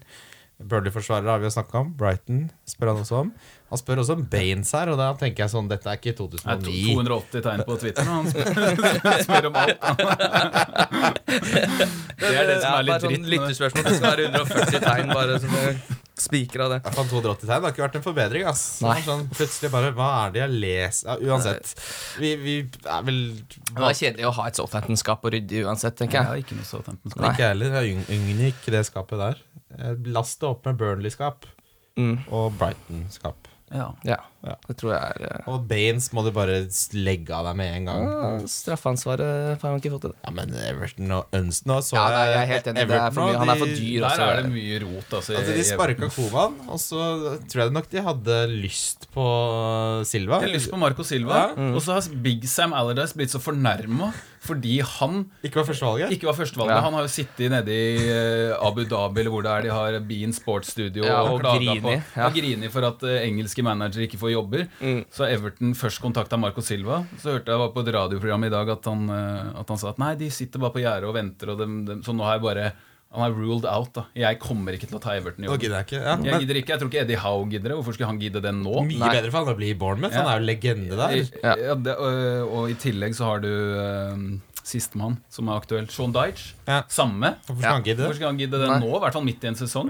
Burnley-forsvarere har vi jo snakka om. Brighton spør han også om. Han spør også om Baines her, og da tenker jeg sånn Dette er ikke Det er 280 tegn på Twitter, og han spør, spør om alt. Det er det som er litt dritt. Det dritt. bare det. lyttespørsmål. Det skal være 140 tegn, bare som spiker av det. Hvert 280 tegn. Det har ikke vært en forbedring. ass Nei. Sånn, plutselig bare Hva er det jeg leser? Ja, uansett. Vi, vi er vel Det var kjedelig å ha et Southampton-skap å rydde uansett, tenker Ja, ikke noe Southampton-skap Ikke jeg heller. Jeg er ikke det skapet der. Last det opp med Burnley-skap Mm. og Brighton-skap. Ja, Ja. Det tror jeg er eh, Og Baines må du bare legge av deg med en gang. ja, straffansvaret har han ikke fått til det. Ja, men Everton og Unston nå så Ja, nei, jeg er helt enig. Det er for mye. Han er for dyr. Der også. er det mye rot. Altså, Altså, de sparka Kovan, og så tror jeg nok de hadde lyst på Silva. De har lyst på Marco Silva. Ja. Og så har Big Sam Allardyce blitt så fornærma fordi han Ikke var førstevalget? ikke var førstevalget. Ja. Han har jo sittet nede i eh, Abu Dhabi eller hvor det er de har Bean Sports Studio Ja, og, og klaga Grini, på, ja. og Grini for at eh, engelske managere ikke får jobber. Mm. Så Everton først kontakta Marco Silva. Så hørte jeg på et radioprogram i dag at han, eh, at han sa at nei, de sitter bare på gjerdet og venter. Og dem, dem, så nå har jeg bare Han er ruled out. da Jeg kommer ikke til å ta Everton i år. jeg ikke. Ja, Jeg men gidder ikke, jeg tror ikke Eddie Howe gidder det. Hvorfor skulle han gidde det nå? mye Nei. bedre for han å bli i Bournemouth. Ja. Han er jo legende der. Ja. Ja, det, og, og i tillegg så har du uh, sistemann som er aktuell. Sean Dyche. Ja. Samme. Hvorfor skal han gidde det? han gidde det nå? I hvert fall midt i en sesong.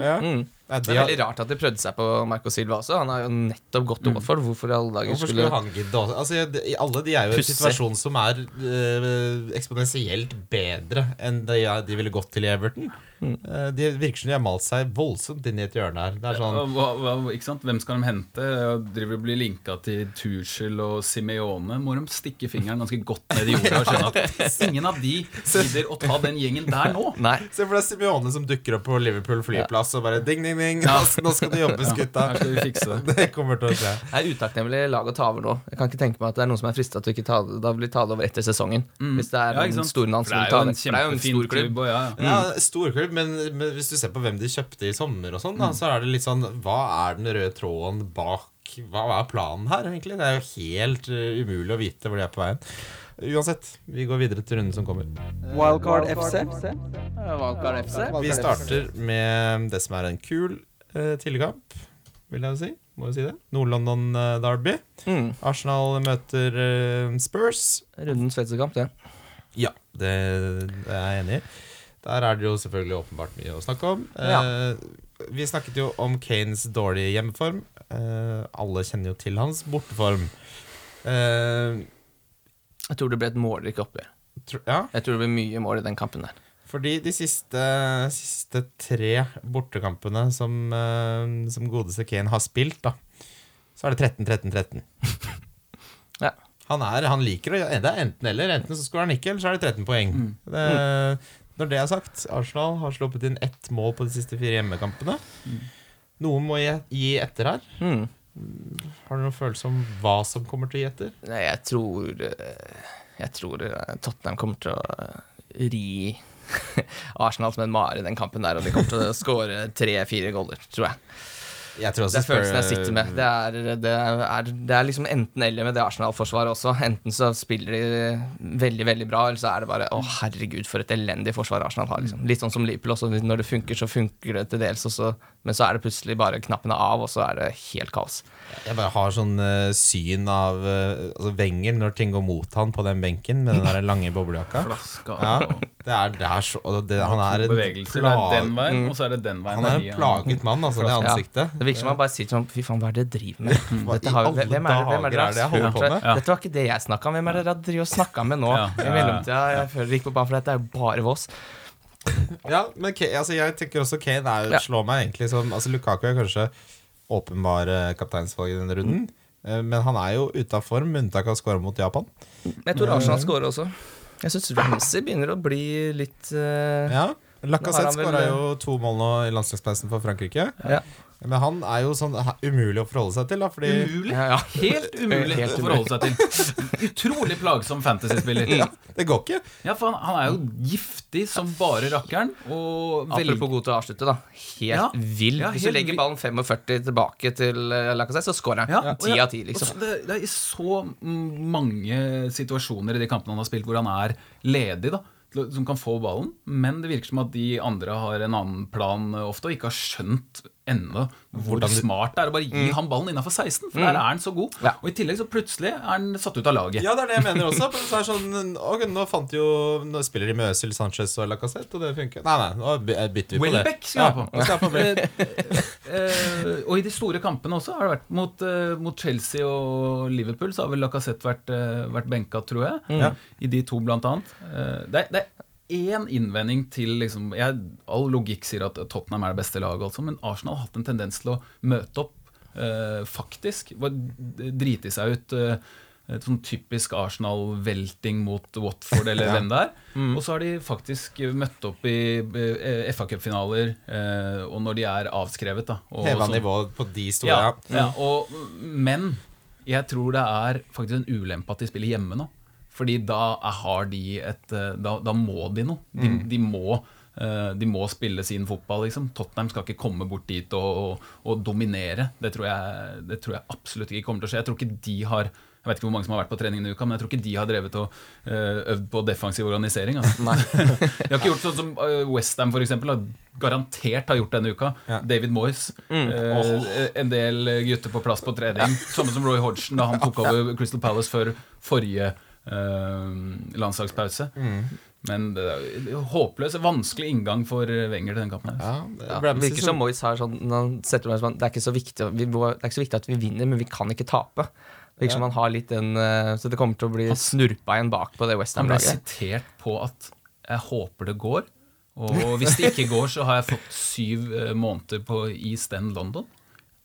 Ja. de Det de er har- veldig rart at de prøvde seg på Marco Silva også. Han har jo nettopp gått til Watford. Hvorfor i alle dager Hvorfor skulle han gidde også? Altså, de- alle de er jo i en situasjon som er øh, eksponentielt bedre enn de, de ville gått til i Everton. Eh, de virker som de har malt seg voldsomt inn i et hjørne her. Det er sånn Hva, hva, ikke sant? Hvem skal de hente? Jeg driver og blir linka til Tuchel og Simeone. Må de stikke fingeren ganske godt ned i jorda og skjønne at ingen av de gidder å ta den gjengen der nå. Nei. Se for deg Simeone som dukker opp på Liverpool flyplass og bare ding, ding, ding. Nå skal det jobbes, gutta. Ja, skal vi fikse det. Det kommer til å skje. Det er utakknemlig lag å ta over nå. Jeg kan ikke tenke meg at det er noen som er frista til å ikke ta det. Da blir det over etter sesongen. Hvis det er Mm. Ja, en stor stormann For som det vil ta det. For det er jo en en stor klubb. klubb. Og ja, ja. Ja, Storklubb, men, men hvis du ser på hvem de kjøpte i sommer, og sånn mm. så er det litt sånn Hva er den røde tråden bak Hva er planen her, egentlig? Det er jo helt uh, umulig å vite hvor de er på veien. Uansett, vi går videre til runden som kommer. Wildcard FC. Wildcard FC. Vi starter med det som er en kul uh, tidligkamp, vil jeg jo si. Må jo si det. Nord-London eh, Derby. Mm. Arsenal møter uh, Spurs. Rundens feteste kamp, det. Ja, det, det er jeg enig i. Der er det jo selvfølgelig åpenbart mye å snakke om. Ja. Eh, vi snakket jo om Kanes dårlige hjemmeform. Eh, alle kjenner jo til hans borteform. Eh, Jeg tror det ble et målrikt oppgjør. tro, ja, Jeg tror det blir mye mål i den kampen der. fordi de siste, siste tre bortekampene som, som godeste Kane har spilt, da, så er det 13-13-13. Ja. Han, er, han liker å Det er enten eller. Enten så skårer han ikke, eller så er det 13 poeng. Det, når det er sagt, Arsenal har sluppet inn ett mål på de siste fire hjemmekampene. Noen må gi, gi etter her. Mm. Har du noen følelse om hva som kommer til å gi etter? Nei, jeg tror eh, Jeg tror eh, Tottenham kommer til å eh, ri Arsenal som en mare i den kampen der, og de kommer til å skåre tre-fire goller, tror jeg. Jeg tror Det er følelsen jeg sitter med. Det er, det er, det er liksom enten-eller med det Arsenal-forsvaret også. Enten så spiller de veldig veldig bra, eller så er det bare å herregud, for et elendig forsvar Arsenal har. Liksom. Litt sånn som Liverpool også. Når det funker, så funker det til dels, også, men så er det plutselig bare knappene av, og så er det helt kaos. Jeg bare har sånn uh, syn av uh, altså Wenger når ting går mot han på den benken med den der lange boblejakka. Flaska Ja, det er, det er så det, Han er en en plaget mann, altså, det Ja. ansiktet. Det virker som han bare sier sånn Fy faen, hva er det dere driver med? Dette har, alle hvem, er det, hvem er det er det jeg holder på med? Dette var ikke det jeg snakka om. Hvem er det dere har snakka med nå? Ja, ja, I ja. mellomtida. Jeg føler ikke på banen, for dette er jo bare Voss. Ja, men Kane, altså, jeg tenker også Kane er, Ja. slår meg egentlig som altså, Lukaku er kanskje åpenbar eh, kapteinsvalg i denne runden. Mm. Men han er jo ute av form, med unntak av å skåre mot Japan. Men jeg tror Arsenal skårer også. Jeg syns Ramsey begynner å bli litt uh, Ja, Lacassette skåra jo to mål nå i landslagspausen for Frankrike. ja. Men han er jo sånn umulig å forholde seg til, da, fordi Umulig. Ja, ja. Helt umulig Helt å forholde seg til. Utrolig plagsom fantasyspiller. Ja. det går ikke. for han, han er jo giftig som bare rakkeren. Og veldig Apropos god til å avslutte, da. Helt Ja. vill. Ja, Hvis du legger ballen 45 tilbake til uh, Lacassette, så scorer han. Ja, og Ti ja, av ti, og liksom. så Det, det er så mange situasjoner i de kampene han har spilt, hvor han er ledig. da som kan få ballen, men det virker som at de andre har en annen plan eh, ofte, og ikke har skjønt ennå hvor Hvordan smart det er å bare gi han ballen innafor 16, for der er han så god. Ja. Og i tillegg så plutselig er han satt ut av laget. Ja, det er det jeg mener også. Så er sånn, og nå fant jo Nå spiller de med Øzil, Sanchez og Lacassette, og det funker. Nei, nei, nå bytter vi på det. Welbeck skal. Ja, skal på. Eh, og i de store kampene også har det vært mot, eh, mot Chelsea og Liverpool, så har vel Lacassette vært, uh, vært benka, tror jeg. Mm. I de to, blant annet. Eh, det, det én innvending til liksom, jeg, All logikk sier at Tottenham er det beste laget, altså, men Arsenal har hatt en tendens til å møte opp, eh, faktisk. Drite seg ut. eh, et sånn typisk Arsenal-velting mot Watford eller Ja. hvem det er. Mm. Og så har de faktisk møtt opp i eh, FA-cupfinaler, eh, og når de er avskrevet. da Heva nivået på de store. ja, Ja. ja, og, men jeg tror det er faktisk en ulempe at de spiller hjemme nå. Fordi da har de et eh, Da, da må de noe. De, de, må, eh, de må spille sin fotball, liksom. Tottenham skal ikke komme bort dit og, og, og dominere. Det tror, jeg, det tror jeg absolutt ikke kommer til å skje. Jeg tror ikke de har jeg vet ikke hvor mange som har vært på trening denne uka, men jeg tror ikke de har drevet og eh, øvd på defensiv organisering. Altså. de har ikke gjort sånn som Westham f.eks. garantert har gjort denne uka. Ja. David Moyes. eh, En del gutter på plass på trening. Samme som Roy Hodgson da han tok over Crystal Palace før forrige eh, landslagspause. Men det er håpløs, vanskelig inngang for Wenger til den kampen. Ja, Ja, det virker som- som Moyes har sånn sånn, det, er ikke så viktig, vi, må- det er ikke så viktig at vi vinner, men vi kan ikke tape. Det virker som han har litt den eh, Så det kommer til å bli snurpa igjen bak på det Han ble sitert på at 'jeg håper det går'. Og hvis det ikke går, så har jeg fått syv eh, måneder på East End London.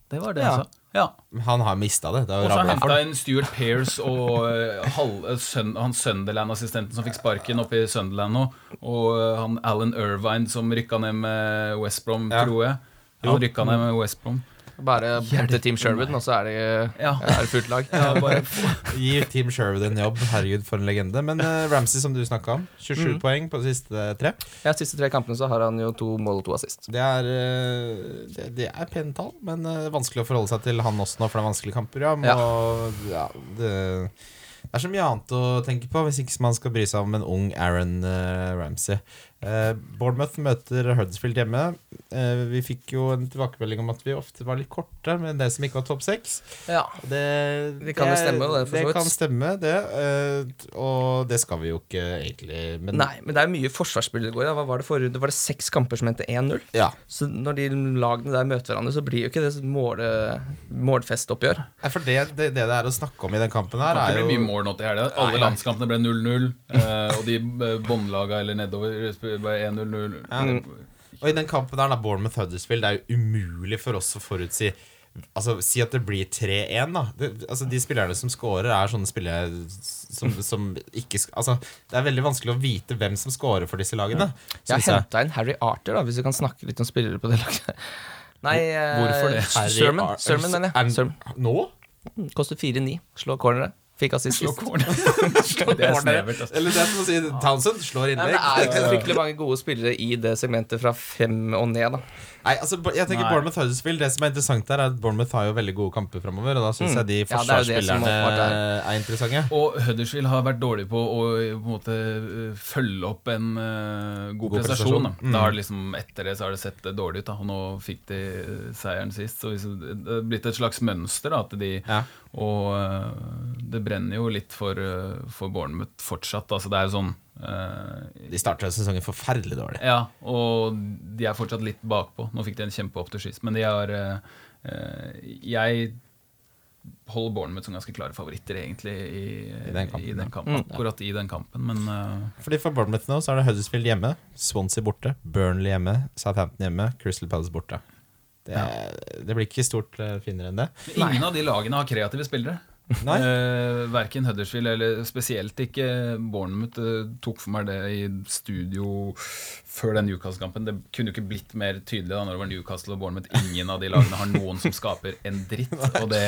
Det var det Ja. han sa. Ja. Han har mista det. det Og så henta inn Stuart Pearce og eh, eh, søn, han Sunderland-assistenten som fikk sparken oppe i Sunderland nå. Og eh, han Alan Irvine som rykka ned med West Brom, Ja. tror jeg. Han rykka ned med West Brom. Bare hente Team Sherwood, og så er det, Ja. er det fullt lag. Ja, Gi Team Sherwood en jobb. Herregud, for en legende. Men uh, Ramsey, som du snakka om, 27 Mm. poeng på de siste tre. Ja, siste tre kampene så har han jo to mål og to assist. Det er, uh, det, det er pene tall, men uh, vanskelig å forholde seg til han også nå, for det er vanskelige kamper. Ja. må, ja, det, det er så mye annet å tenke på hvis ikke man skal bry seg om en ung Aaron uh, Ramsey. Eh, Bournemouth møter Huddersfield hjemme. Eh, vi fikk jo en tilbakemelding om at vi ofte var litt korte med det som ikke var topp seks. Ja. Det, Det kan det, stemme, det, for så det vidt. kan stemme, det. eh, og det skal vi jo ikke egentlig. Men Nei, men det er mye forsvarsspill det går. i. Hva var det forrige runde? Var det seks kamper som endte 1-0? ja. Så når de lagene der møter hverandre, så blir jo ikke det måle, målfestoppgjør. Nei, For det, det, det det er å snakke om i den kampen her, er Det blir mye mål nå til helga. Alle landskampene ble 0-0. eh, og de eh, båndlaga eller nedover ble 1-0-0. Ja. Og i den kampen der, da, Bournemouth Huddersfield, det er jo umulig for oss å forutsi Altså, Si at det blir 3-1, da. Det, altså, de spillerne som scorer, er sånne spillere som, som ikke Altså, det er veldig vanskelig å vite hvem som scorer for disse lagene. Jeg har henta inn Harry Arthur, da, hvis vi kan snakke litt om spillere på det laget. Nei, eh, Hvorfor det? Harry Sermon, Sermon mener Er- jeg. Sermon. Nå? Koster 4-9. Slå corneret. Fikk assist Slå sist. corner. Det er snevert. Altså. Eller det er som å si Townsend slår innlegg. Ja, det er ikke fryktelig mange gode spillere i det segmentet fra fem og ned. da Nei, altså, jeg tenker Nei. Bournemouth Huddersfield Det som er interessant der, er at Bournemouth har jo veldig gode kamper framover. Og da syns Mm. jeg de Ja, er det forsvarsspillerne er interessante. Og Huddersfield har vært dårlig på å på en måte øh, følge opp en uh, god, God prestasjon. prestasjon. Da. Mm. da har det liksom, etter det så har det sett dårlig ut, da. og nå fikk de seieren sist. Så det er blitt et slags mønster. Da, at de, Ja. Og øh, det brenner jo litt for, øh, for Bournemouth fortsatt. Altså, det er sånn eh, De starta sesongen forferdelig dårlig. Ja, og de er fortsatt litt bakpå. Nå fikk de en kjempeopp til sist, men de har øh, øh, Jeg holder Bournemouth som ganske klare favoritter, egentlig, i, I den kampen, i den kampen. Mm. Akkurat i den kampen, men eh, Fordi For Bournemouth nå så er det Huddersfield hjemme, Swansea borte, Burnley hjemme, Southampton hjemme, Crystal Palace borte. Det, det blir ikke stort eh, finere enn det. ingen av de lagene har kreative spillere. Nei. Uh, verken Huddersfield eller spesielt ikke Bournemouth uh, tok for meg det i studio før den Newcastle-kampen. Det kunne jo ikke blitt mer tydelig da når det var Newcastle og Bournemouth. Ingen av de lagene har noen som skaper en dritt. Og det,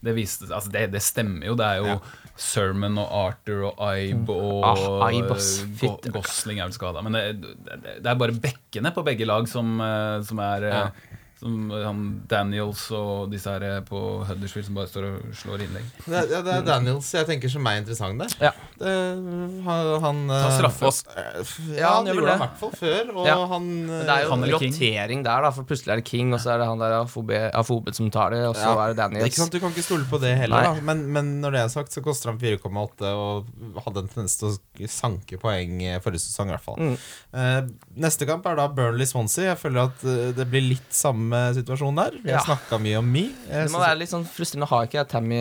det, viste, altså det, det stemmer jo. Det er jo Sermon og Arthur og Ibe og Ah, Ibe, eh, Go Gosling er vel skada. Men det, er bare bekkene på begge lag som, eh, som er eh, Ja. Som han Daniels og disse her eh, på Huddersfield som bare står og slår innlegg. Det, ja, det er Daniels jeg tenker som er interessant der. Ja. Det, han, han Ta straffe. oss. Ja, Ja, han han gjorde det i hvert fall før. Og Ja. han Men det er jo Han en rotering der, da, for plutselig er det King, og så er det han der Afobe, Afobe som tar det, og så Ja, er det Daniels. Ikke sant, Du kan ikke stole på det heller. Da. Men, men når det er sagt, så koster han 4,8 og hadde en tendens til å sanke poeng eh, forrige sesong. i hvert fall Mm. Uh, Neste kamp er da Burnley-Swansea. Jeg føler at eh, det blir litt samme situasjon der. Vi har Ja. snakka mye om Me. Jeg Det må være litt sånn frustrerende. å ha ikke Tammy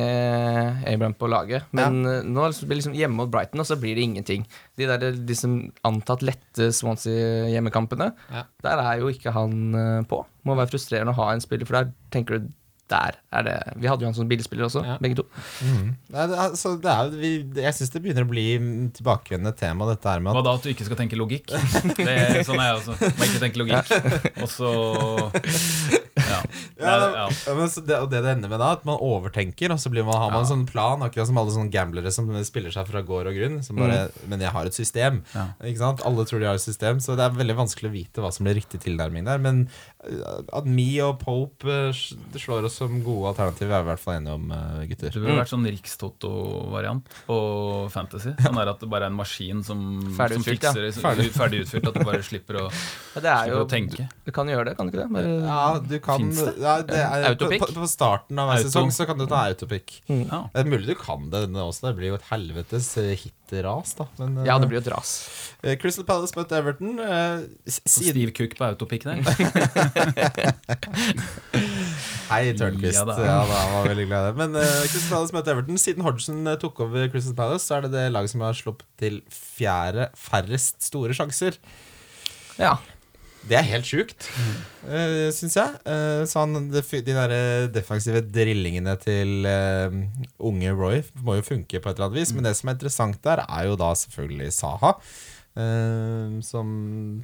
Abraham på laget, men ja. nå blir det liksom hjemme mot Brighton, og så blir det ingenting. De der de som antatt lette Swansea-hjemmekampene, Ja. der er jo ikke han på. på. Må være frustrerende å ha en spiller, for der tenker du der er det Vi hadde jo han som bilspiller også, Ja. begge to. Mm. Nei, det altså, det er, vi, jeg syns det begynner å bli tilbakevendende tema, dette her med at Hva da at du ikke skal tenke logikk? Det, sånn er jeg også. Må ikke tenke logikk. Og så Ja. ja, ja. ja, det, Og det det ender med da, at man overtenker, og så blir man, har man en sånn plan, akkurat som alle sånne gamblere som spiller seg fra gård og grunn. Som bare, Men jeg har et system. Ja. Ikke sant? Alle tror de har et system, så det er veldig vanskelig å vite hva som blir riktig tilnærming der. Men eh, at Me og Pope eh, slår oss som gode alternativer, er vi i hvert fall enige om, eh, gutter. Det burde vært sånn Rikstoto-variant på Fantasy. Sånn der at det bare er en maskin som, Ferdig som utfylt, ja. fikser det. så- Ferdig. ferdig utfylt. At du bare slipper å, Ja, det er slipper jo å tenke. Du kan gjøre det, kan du ikke det? Bare, Ja, du kan det? Ja, det er, på, Autopic? på, på starten av hver sesong så kan du ta autopic. Ja. Det er mulig du kan det denne også. Det blir jo et helvetes eh, ras, da. Men, eh, ja, det blir jo et ras. eh, Crystal Palace møtte Everton. eh, siden Stiv kukk på autopic der. Hei, Tørnquist. Ja Ja, da. da. han var veldig glad i det. Men uh, Crystal Palace møtte Everton. Siden Hodgson eh, tok over Crystal Palace, så er det det laget som har sluppet til fjerde færrest store sjanser. Ja. Det er helt sjukt, uh, syns jeg. Uh, så han, de, de der eh, defensive drillingene til uh, unge Roy må jo funke på et eller annet vis. Men det som er interessant der, er jo da selvfølgelig Saha. Uh, som,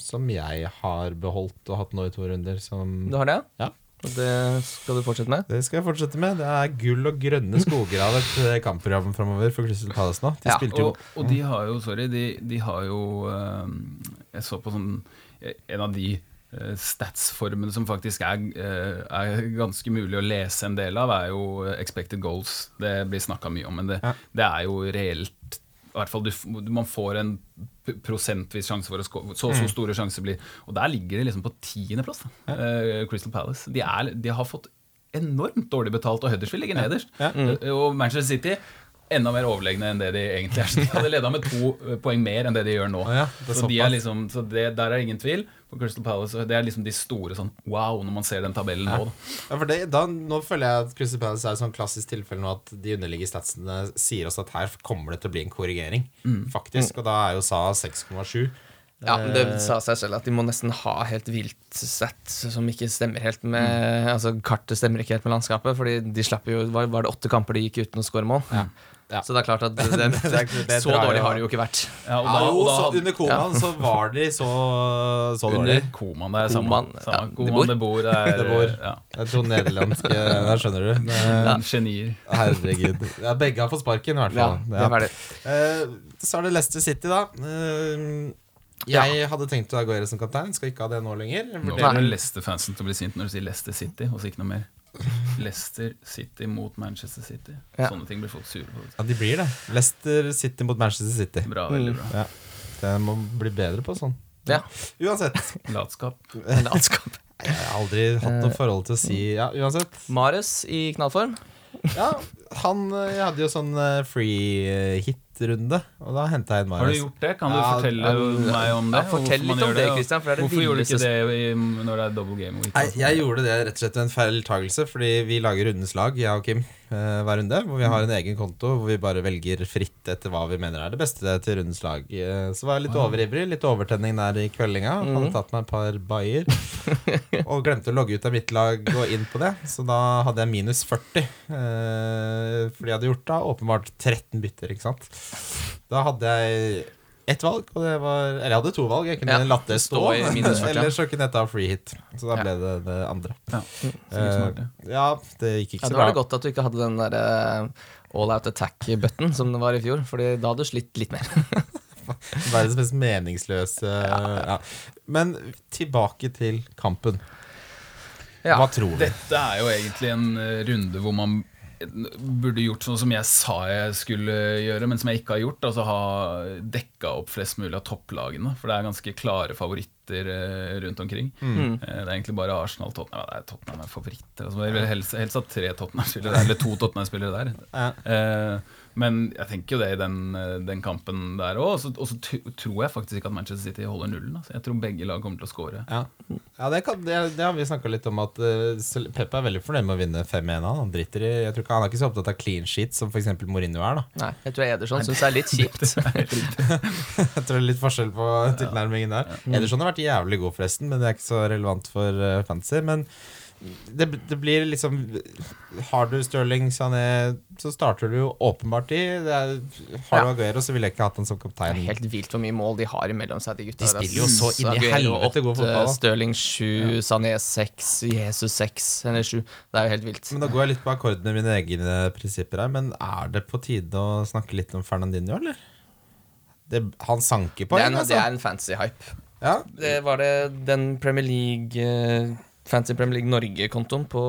som jeg har beholdt og hatt nå i to runder. Som Du har det? Ja. Og det skal du fortsette med? Det skal jeg fortsette med. Det er gull og grønne skoger av et eh, kampprogram framover for Crystal Palace nå. De Ja, spilte jo Og, og de har jo, sorry, de, de har jo eh, Jeg så på sånn En av de eh, statsformene som faktisk er, eh, er ganske mulig å lese en del av, er jo expected goals. Det blir snakka mye om, men det, Ja. det er jo reelt i hvert fall du, Man får en prosentvis sjanse for å score. Så Mm. så store sjanser blir Og der ligger de liksom på tiendeplass, ja. eh, Crystal Palace. De, er, de har fått enormt dårlig betalt, og Huddersfield ligger nederst. Ja. Mm. Og Manchester City enda mer overlegne enn det de egentlig er. Så de hadde leda med to eh, poeng mer enn det de gjør nå. Ja, det så de er liksom, så det, der er ingen tvil. For Crystal Palace, Det er liksom de store sånn wow når man ser den tabellen nå. Da. Ja, for det, da, Nå føler jeg at Crystal Palace er et sånn klassisk tilfelle nå at de underliggende statsene sier oss at her kommer det til å bli en korrigering. Mm. Faktisk, Og da er jo SA 6,7. Ja, men Det Eh, sa seg selv at de må nesten ha helt vilt sett som ikke stemmer helt med Altså Kartet stemmer ikke helt med landskapet, Fordi de slapp jo Var, var det åtte kamper de gikk uten å skåre mål? Ja. Så det er klart at det, det, det Så dårlig har det jo ikke vært. Ja, og da, og da så hadde- under ja. så var de så, så under komaen, Koman, det er samme. Samme. ja, de bor. det bor, det er, Det bor. Ja. Jeg tror nederlandske Der skjønner du. Genier. Herregud. Ja, begge har fått sparken, i hvert Ja, fall. Eh, så er det Leicester City, da. Uh, jeg hadde tenkt å ha Aguero som kaptein. Skal ikke ha det nå lenger. Nå kommer Leicester-fansen til å bli sint når du sier Leicester City, og så ikke noe mer. Leicester City mot Manchester City. Ja. Sånne ting blir folk sure på. Ja, de blir det. Leicester City mot Manchester City. Bra, veldig bra. Ja. Det må bli bedre på sånn. Ja. Uansett. Latskap. Latskap. Jeg har aldri hatt noe forhold til å si Ja, uansett. Mares i knallform. Ja, han hadde jo sånn eh, free eh, hit-runde, og da henta jeg inn Har du gjort det? Kan du Ja, fortelle ja, meg om det? ja, fortell litt om det, Kristian Christian, for det Hvorfor gjorde du ikke det i, når det er double game week? Nei, jeg gjorde det rett og slett ved en feiltagelse, fordi vi lager rundens lag, jeg og Kim. Eh, hver runde. Hvor vi har en egen konto hvor vi bare velger fritt etter hva vi mener er det beste til rundens lag. Eh, så var jeg litt overivrig, litt overtenning der i kveldinga. Hadde tatt meg et par bayer. og glemte å logge ut av mitt lag og inn på det. Så da hadde jeg minus 40. Eh, fordi jeg hadde gjort da åpenbart 13 bytter, ikke sant. Da hadde jeg ett valg, og det var Eller jeg hadde to valg. Jeg kunne Ja, latt det stå, stå minus 40, eller så kunne jeg ta free hit. Så da Ja. ble det det andre. Ja. Eh, smart, ja. det gikk ikke Ja, så da var det godt at du ikke hadde den der uh, all out attack-button som det var i fjor, Fordi da hadde du slitt litt mer. Verdens mest meningsløse ja. Men tilbake til kampen. Ja. Hva tror du? Dette er jo egentlig en eh, runde hvor man burde gjort sånn som jeg sa jeg skulle gjøre, men som jeg ikke har gjort. Altså ha dekka opp flest mulig av topplagene. For det er ganske klare favoritter eh, rundt omkring. Mm. Eh, Det er egentlig bare Arsenal Tottenham. Ja, Tottenham er favoritter. Altså, jeg vil helst, helst ha tre Tottenham-spillere eller to Tottenham-spillere der. Ja. Eh, men jeg tenker jo det i den, eh, den kampen der òg. Og så tror jeg faktisk ikke at Manchester City holder nullen. Altså. Jeg tror begge lag kommer til å score. Ja, ja det, kan, det, det har vi snakka litt om. At uh, Pep er veldig fornøyd med å vinne 5-1. Han driter i Jeg tror ikke Han er ikke så opptatt av clean sheet som f.eks. Mourinho er. da Nei, jeg tror Ederson syns det er litt kjipt. Jeg tror det er litt forskjell på tilnærmingen der. Ederson har vært jævlig god, forresten, men det er ikke så relevant for uh, fantasy. Men det, det blir liksom Har du Sterling Sané, så starter du jo åpenbart i. Det er, har du Ja. Aguero, så ville jeg ikke hatt han som kaptein. Det er helt vilt hvor mye mål de har imellom seg, de gutta. De spiller jo så inn i helvete god fotball, da. Stirling 7, Sané 6, Jesus 6 eller 7. Det er jo helt vilt. Men Da går jeg litt på akkord med mine egne prinsipper her. Men er det på tide å snakke litt om Fernandinho, eller? Det, han sanker Det er, en, det altså. er en fancy hype. Ja, Det var det den Premier League eh, Fancy Premier League Norge-kontoen på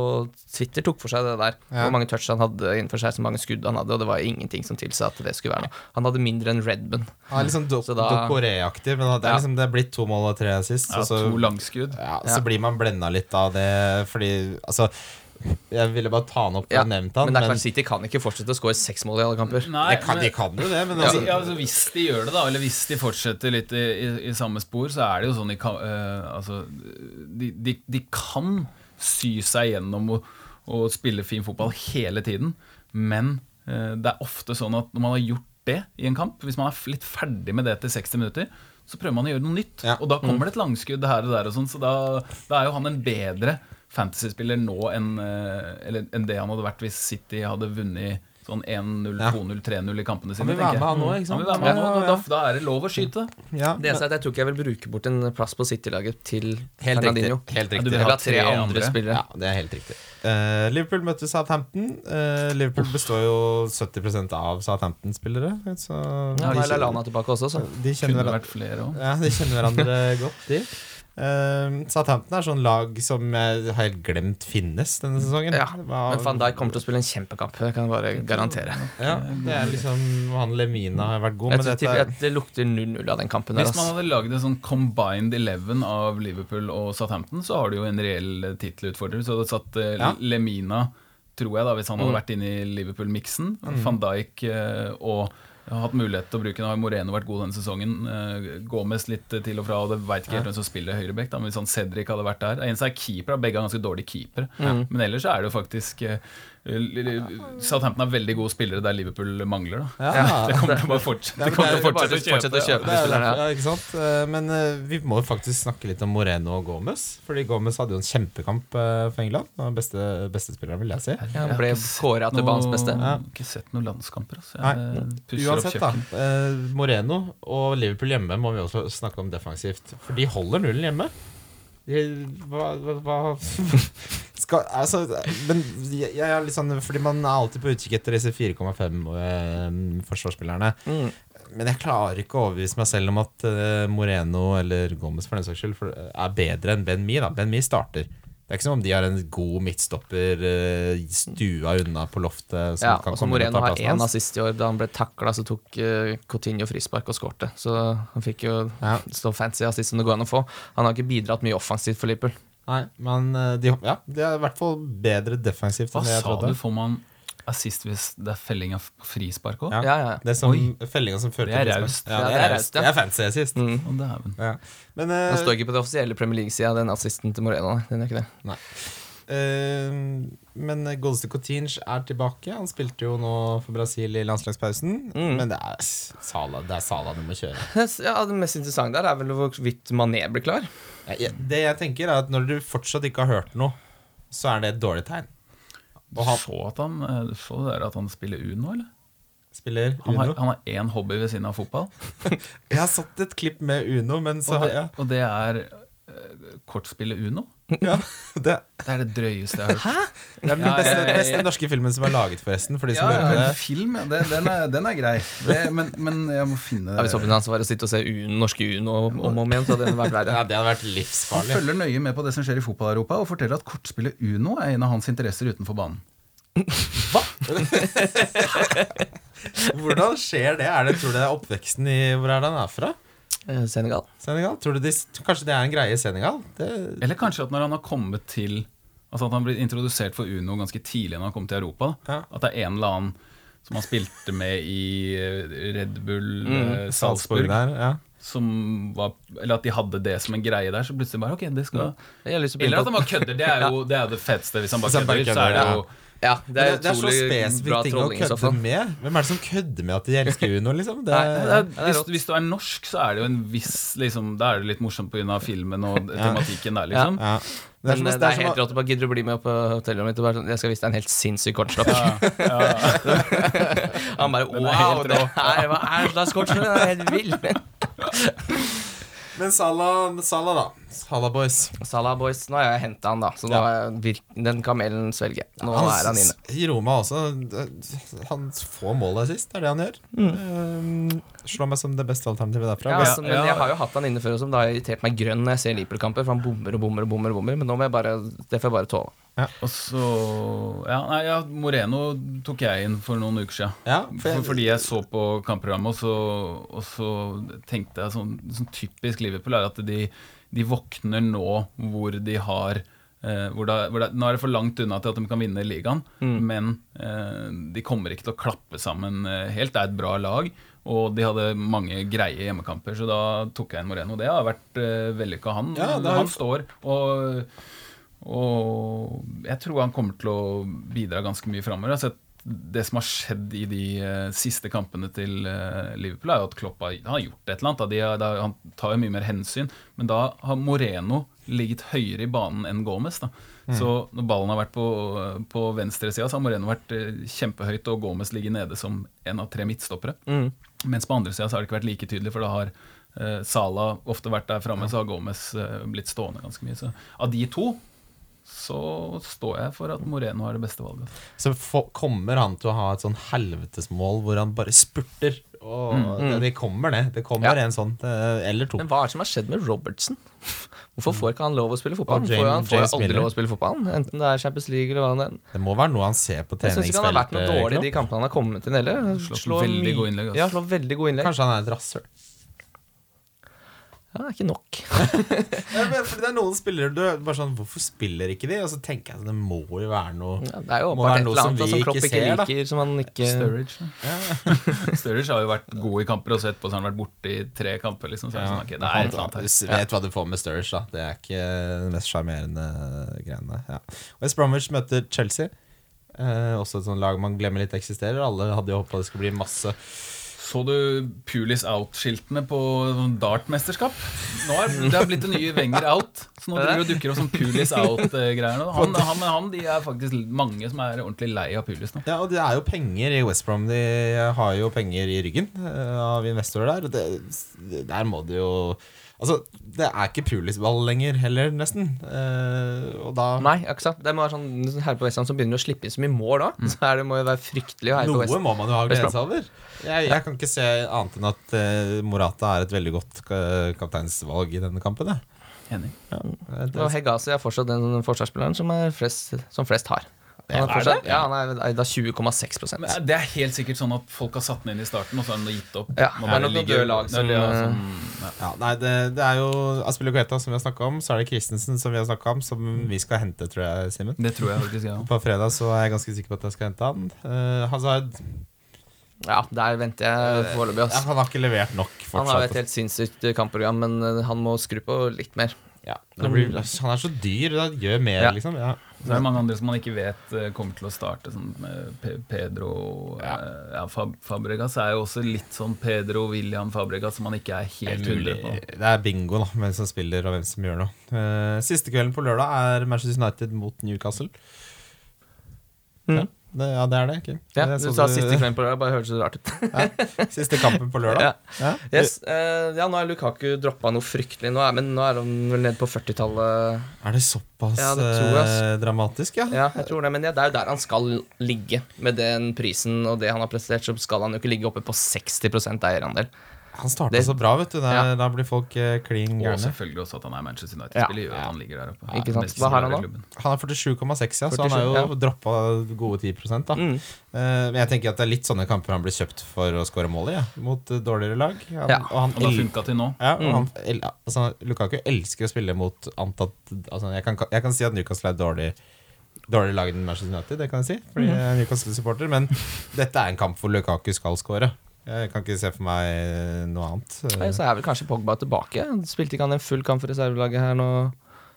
Twitter tok for seg det der. Ja. Hvor mange touch han hadde innenfor seg, så mange skudd han hadde, og det var ingenting som tilsa at det skulle være noe. Han hadde mindre enn Redman. Han er liksom do Så Dokoré-aktig, men det er, liksom, det er blitt to mål og tre sist. Ja, og så, to langskudd. ja, Ja. så blir man blenda litt av det, fordi altså Jeg ville bare ta han opp Ja, og nevnt han, men det er men, City kan ikke fortsette å skåre seks mål i alle kamper. Nei, det kan, men- de kan jo det, men altså, ja, altså Hvis de gjør det, da, eller hvis de fortsetter litt i, i, i samme spor, så er det jo sånn de kan, uh, altså, de, de, de kan sy seg gjennom å, å spille fin fotball hele tiden, men uh, det er ofte sånn at når man har gjort det i en kamp, hvis man er litt ferdig med det til 60 minutter, så prøver man å gjøre noe nytt. Ja. Og da kommer det et langskudd her og der, og sånn, så da, da er jo han en bedre fantasyspiller nå enn eh, enn det han hadde vært hvis City hadde vunnet sånn 1-0, 2-0, 3-0 i kampene Han vil være med, han også, ikke Han sant? vil være med Ja, nå, ja, da, da er det lov å skyte. ja, Det eneste er at jeg tror ikke jeg vil bruke bort en plass på City-laget til Helt Fernandinho. riktig. Helt riktig. du vil ha tre andre, spillere. Ja, det er helt riktig. Uh, Liverpool møtte Southampton. Uh, Liverpool består jo 70 av Southampton-spillere. Så Ja, Lallana tilbake også, så. de kjenner Kunne hverandre vært flere òg. Ja, de kjenner hverandre godt, de. Uh, Southampton er sånn lag som jeg har helt glemt finnes denne sesongen. Ja, Hva- Men van Dijk kommer til å spille en kjempekamp. Det kan jeg bare garantere. ja, det er liksom Han Lemina har vært god, Jeg men dette er, at det lukter 0-0 av den kampen der. Hvis man hadde lagd en sånn combined eleven av Liverpool og Southampton, så har du jo en reell tittelutfordrer. Så hadde satt uh, Ja. Lemina, tror jeg, da hvis han hadde Mm. vært inne i Liverpool-miksen. Van Dijk uh, og har hatt mulighet til å bruke Nå har Moreno vært god denne sesongen. Uh, Gomez litt eh, til og fra, og det veit ikke helt hvem som spiller høyrebekk. Men hvis han Cedric hadde vært der eneste er keeper, begge er ganske dårlige keepere. Men ellers er det jo faktisk eh, Southampton er veldig gode spillere der Liverpool mangler. da ja, Det kommer til å bare fortsette, Ja, det men kommer det til er å fortsette, fortsette å kjøpe. er, ja. ikke sant? Eh, Men eh, vi må jo faktisk snakke litt om Moreno og Gomez. Fordi Gomez hadde jo en kjempekamp eh, for England. Den beste, beste spilleren, vil jeg si. Ja, han ble kåra til banens beste. Jeg har ikke sett noen landskamper. Altså. Uansett, da. Moreno og Liverpool hjemme må vi også snakke om defensivt. For de holder nullen hjemme. Hva, hva, hva skal, altså, Men jeg, jeg er litt sånn Fordi man er alltid på utkikk etter disse 4,5 eh. Mm. Men jeg klarer ikke å overbevise meg selv om at eh, Moreno eller Gomez for den saks skyld for, er bedre enn Ben Mi. Da. Ben Mi starter. Det er ikke som om de har en god midtstopper uh, stua unna på loftet. Som Ja, kan og så Moreno har én assist i år. Da han ble takla, så tok uh, Coutinho frispark og skårte. Så han fikk jo Ja. så fancy assist som det går an å få. Han har ikke bidratt mye offensivt for Liverpool. Nei, men eh, de, ja, de er i hvert fall bedre defensivt Hva enn det jeg sa du? Får man assist hvis det er felling av frispark òg? Ja. Ja, ja. Det er som fellinga som fører Det er til raust. Ja, det det er er raust. ja. Det er fancy assist. Mm. Oh. Men Den eh, står ikke på det offisielle Premier League-sida, den assisten til Morena. Den gjør ikke det. Eh, men godeste Coutinge er tilbake. Han spilte jo nå for Brasil i landslagspausen. Mm. Men det er Sala, det er Sala du må kjøre. Ja, Det mest interessante der er vel hvorvidt Mané blir klar. Ja, Det jeg tenker er at Når du fortsatt ikke har hørt noe, så er det et dårlig tegn. Du så, at han, eh, så det der at han spiller Uno, eller? Spiller Han har, Uno. han har én hobby ved siden av fotball. Jeg har satt et klipp med Uno, men så Og det, ja, og det er kortspillet Uno. ja, det, Det er det drøyeste jeg har hørt. det er den Ja, beste, ja, beste norske filmen som er laget, forresten. For de som Ja, hører det. film, ja. Det, den, er, den er grei. Det, men, men jeg må finne Ja, Hvis var å sitte og se Uno, norske Uno om og om igjen, så hadde det vært verre. Ja, det hadde vært Han følger nøye med på det som skjer i fotball-Europa, og forteller at kortspillet Uno er en av hans interesser utenfor banen. Hva?! Hvordan skjer det? Er det? Tror du det er oppveksten i Hvor er det han er fra? Eh, Senegal. Senegal? Tror du de, kanskje det er en greie i Senegal? Det, Eller kanskje at når han har kommet til Altså at han blir introdusert for Uno ganske tidlig når han kom til Europa. Ja. At det er en eller annen som han spilte med i eh, Red Bull mm, Salzburg Salzburg. der, ja. Som var, eller at de hadde det som en greie der. Så plutselig bare ok, det skal å Eller at han bare kødder. Det er jo det, er det feteste. Hvis han bare kødder, så er det jo Ja, det Det, er det er så utrolig bra å trolling i kødde med. Hvem er det som kødder med at de elsker Uno, liksom? Det, Nei, det det er, er hvis, hvis du er norsk, så er det jo en viss liksom, Da er det litt morsomt pga. filmen og tematikken der, liksom. ja. det er Men det er, det det er er helt rått rått. Bare Gidder du bli med på hotellrommet mitt? og bare sånn, Jeg skal vise deg en helt sinnssyk kortstopp. Han bare Den er helt Wow, det her, hva er det slags kortstopp? Det er helt vill. men Salah, Salah, da. Salah Boys. Salah Boys. Nå har jeg henta han, da. Så nå Ja. er virk den kamelen svelger. Nå Han er han inne. I Roma også. det- Han får mål sist, det er det han gjør. Um, slår meg som det beste alternativet derfra. Ja, altså, men ja. jeg har jo hatt han inne før, også, men da har irritert meg grønn når jeg ser Liverpool-kamper. For han bommer og bommer og bommer. og bommer Men nå må jeg bare det får jeg bare tåle. Og så ja, nei, ja, Moreno tok jeg inn for noen uker siden. Ja, for For, jeg- fordi jeg så på kampprogrammet, og så, og så tenkte jeg sånn, sånn typisk Liverpool er at de, de våkner nå hvor de har eh, hvor det, hvor det, Nå er det for langt unna til at de kan vinne ligaen, men eh, de kommer ikke til å klappe sammen eh, helt. Det er et bra lag, og de hadde mange greie hjemmekamper, så da tok jeg inn Moreno. Det har vært eh, vellykka. Han, Ja, er... han står og og jeg tror han kommer til å bidra ganske mye framover. Jeg har sett det som har skjedd i de eh, siste kampene til eh, Liverpool, er jo at Klopp har, han har gjort et eller annet. Da. De, har- han tar jo mye mer hensyn. Men da har Moreno ligget høyere i banen enn Gomez. Da. Så når ballen har vært på, på venstresida, så har Moreno vært eh, kjempehøyt, og Gomez ligger nede som en av tre midtstoppere. Mens på andre sida har det ikke vært like tydelig, for da har eh, Sala ofte vært der framme, så har Gomez eh, blitt stående ganske mye. Så av de to så står jeg for at Moreno er det beste valget. Så for, kommer han til å ha et sånn helvetesmål hvor han bare spurter. Og det, det kommer det. Det kommer Ja. en sånn eh, eller to. Men hva er det som har skjedd med Robertson? Hvorfor får ikke han lov å spille fotball? Han får, han får James aldri Miller. lov å spille fotball, enten det er Champions League eller hva det er. Det må være noe han ser på Jeg syns ikke han har vært noe dårlig i de kampene han har kommet inn heller. Slått slår veldig gode innlegg. Ja, slår veldig gode innlegg. Kanskje han er et rasshøl. Ja, det er ikke nok. Ja, men fordi det er noen spillere du bare sånn Hvorfor spiller ikke de? Og så tenker jeg at det må jo være noe Ja, det er jo Må åpenbart et noe eller som annet da, vi som Klopp ikke ikke ser, da. liker, som han ikke Sturridge. Ja. Sturridge har jo vært god i kamper, og så etterpå så har han vært borte i tre kamper. Liksom, så ja. det sånn, okay, det er et eller annet. Du vet hva du får med Sturridge, da. Det er ikke den mest sjarmerende greiene. Ja. West Bromwich møter Chelsea. Eh, også et sånt lag man glemmer litt eksisterer. Alle hadde jo håpa det skulle bli masse Så du Pulis out-skiltene på sånn dartmesterskap? Nå Det har blitt en ny Wenger out. Så nå driver det dukker opp sånn Pulis out-greier. Han, han, han, de er faktisk mange som er ordentlig lei av Pulis nå. Ja, og det er jo penger i West Brom. De har jo penger i ryggen eh, av investorer der. Det, der må det jo Altså, det er ikke Pulis-ball lenger heller, nesten. Eh, og da Nei, ikke sant? Det må være sånn her på Vestland som begynner å slippe inn så mye mål da. Så her, det må jo være fryktelig å heie på Noe må man jo ha glede seg over. Jeg, jeg kan ikke se annet enn at eh, Morata er et veldig godt ka- kapteinsvalg i denne kampen. jeg. Enig. Eh, det- Og Hegazi er fortsatt den forsvarsspilleren som, er flest, som flest har. Han er fortsatt, det? ja, han er eid av 20,6 Men Det er helt sikkert sånn at folk har satt den inn i starten, og så har de gitt opp. Ja, det er noen ligger- døde lag som, Ja, eh, sånn, ja. Ja, nei, det, det er jo Aspilicueta som vi har snakka om. Så er det Christensen som vi har snakka om, som vi skal hente, tror jeg, Simen. Det tror jeg faktisk, ja. På fredag så er jeg ganske sikker på at jeg skal hente han. Uh, Hazard Ja, der venter jeg foreløpig. ja. Han har ikke levert nok Han har et helt sinnssykt eh, kampprogram, men eh, han må skru på litt mer. Ja, blir, han er så dyr. Da, gjør mer, Ja. liksom. Ja. Så er det mange andre som man ikke vet eh, kommer til å starte. Sånn eh, Pedro ja. ja, Fab Fabregas er jo også litt sånn Pedro William Fabregas som man ikke er helt 100 på. Det er bingo, da, hvem som spiller og hvem som gjør noe. Eh, siste kvelden på lørdag er Manchester United mot Newcastle. Mm. Ja, det, ja, det er det. ikke? Ja, Det du sa siste kvelden på lørdag, bare hørtes så rart ut. ja, Siste kampen på lørdag. Ja. Ja. Yes, Uh, ja, nå er Lukaku droppa noe fryktelig, nå er, men nå er han vel nede på 40-tallet. Er det såpass det jeg, eh, dramatisk, ja? Ja, jeg tror det, men det er jo der han skal ligge. Med den prisen og det han har prestert, så skal han jo ikke ligge oppe på 60% eierandel. Han starta så bra, vet du. Da, Ja. da blir folk uh, klin Og selvfølgelig også at han er Manchester United-spiller. Ja. at han ligger der oppe. Ikke sant. Hva har han klubben. Han er 47,6, ja, så han har jo ja. droppa gode 10 da. Mm. Uh, men jeg tenker at det er litt sånne kamper han blir kjøpt for å skåre mål i, ja, mot uh, dårligere lag. Han, Ja. Og han Og det har funka til nå. Ja, og Mm. han, el, altså, Lukaku elsker å spille mot antatt altså, jeg, kan, jeg kan si at Newcastle er dårlig dårlig Dårligere lag enn Manchester United, det kan jeg si. Fordi jeg er Newcastle-supporter Men dette er en kamp hvor Lukaku skal skåre. Jeg kan ikke se for meg noe annet. Nei, Så er vel kanskje Pogba tilbake. Spilte ikke han en full kamp for reservelaget her nå?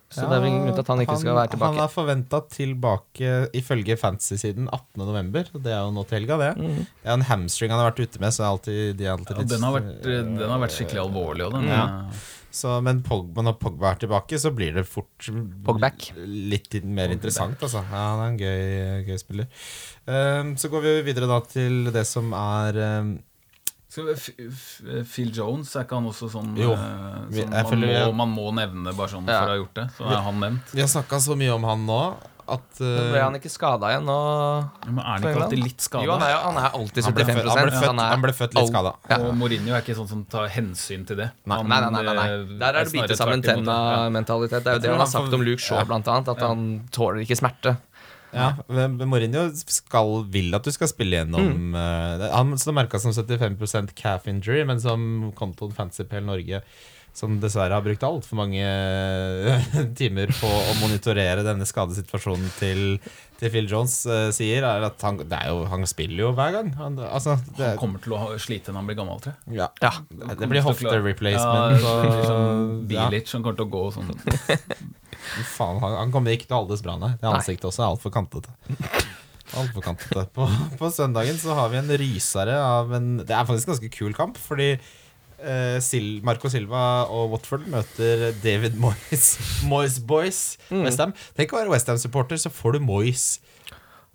Så det er vel ingen grunn til at han ikke skal være tilbake. Han er forventa tilbake ifølge fantasy-siden 18.11. Det er jo nå til helga, det. Mm. Det er en hamstring han har vært ute med, så er alltid, de er alltid Ja, litt den, har vært, eh, den har vært skikkelig alvorlig. også. den, Ja. eh, Så, men Pogba, når Pogba er tilbake, så blir det fort Pogback. litt mer Pogback. interessant. Altså. Ja, han er en gøy, gøy spiller. Um, så går vi videre da til det som er F- Phil Jones, er ikke han også sånn Jo. eh, Vi- sånn man, føler- må, man må nevne bare sånn Ja. for å ha gjort det? Så er han nevnt. Vi har snakka så mye om han nå at eh, Ble han ikke skada igjen nå? Ja, Men er han ikke alltid litt Jo, han er, han er alltid han ble, 75 født, han, ble født, er han ble født litt skada. Ja. Og Mourinho er ikke sånn som tar hensyn til det. Nei, Han, Nei, nei, nei, nei, nei. eh, Der er det bite sammen tenna-mentalitet. Det er jo det han har sagt om Luke Shaw, ja. blant annet. At han tåler ikke smerte. Ja, Mourinho skal, vil at du skal spille gjennom mm. uh, Han står merka som 75 calf injury, men som kontoen Fancypel Norge som dessverre har brukt altfor mange eh, timer på å monitorere denne skadesituasjonen til, til Phil Jones, uh, sier, er at han, det er jo, han spiller jo hver gang. Han, altså, det, Han kommer til å slite når han blir gammel, tror jeg. ja, Ja. det blir hofte replacement. Ja, blir sånn og, ja, som kommer til å gå sånn. faen, han, han kommer ikke til å holdes bra, nei. Det Nei. ansiktet også er altfor kantete. Alt for kantete. På, på søndagen så har vi en rysere av en Det er faktisk en ganske kul kamp, fordi eh, Sil Marco Silva og Watford møter David Moyes. Moyes Boys. Mm. Westham. Tenk å være Westham-supporter, så får du Moyes.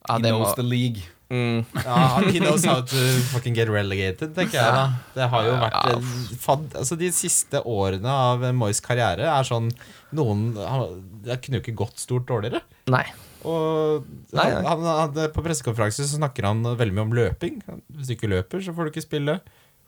Ja, He knows må, the league. mm, Ja, he knows how to fucking get relegated, tenker jeg da. Det har jo vært ja. fad, Altså De siste årene av Moyes karriere er sånn Noen Det kunne jo ikke gått stort dårligere. nei. Og Nei, han, nei. han, han, på pressekonferanse snakker han veldig mye om løping. Hvis du ikke løper, så får du ikke spille.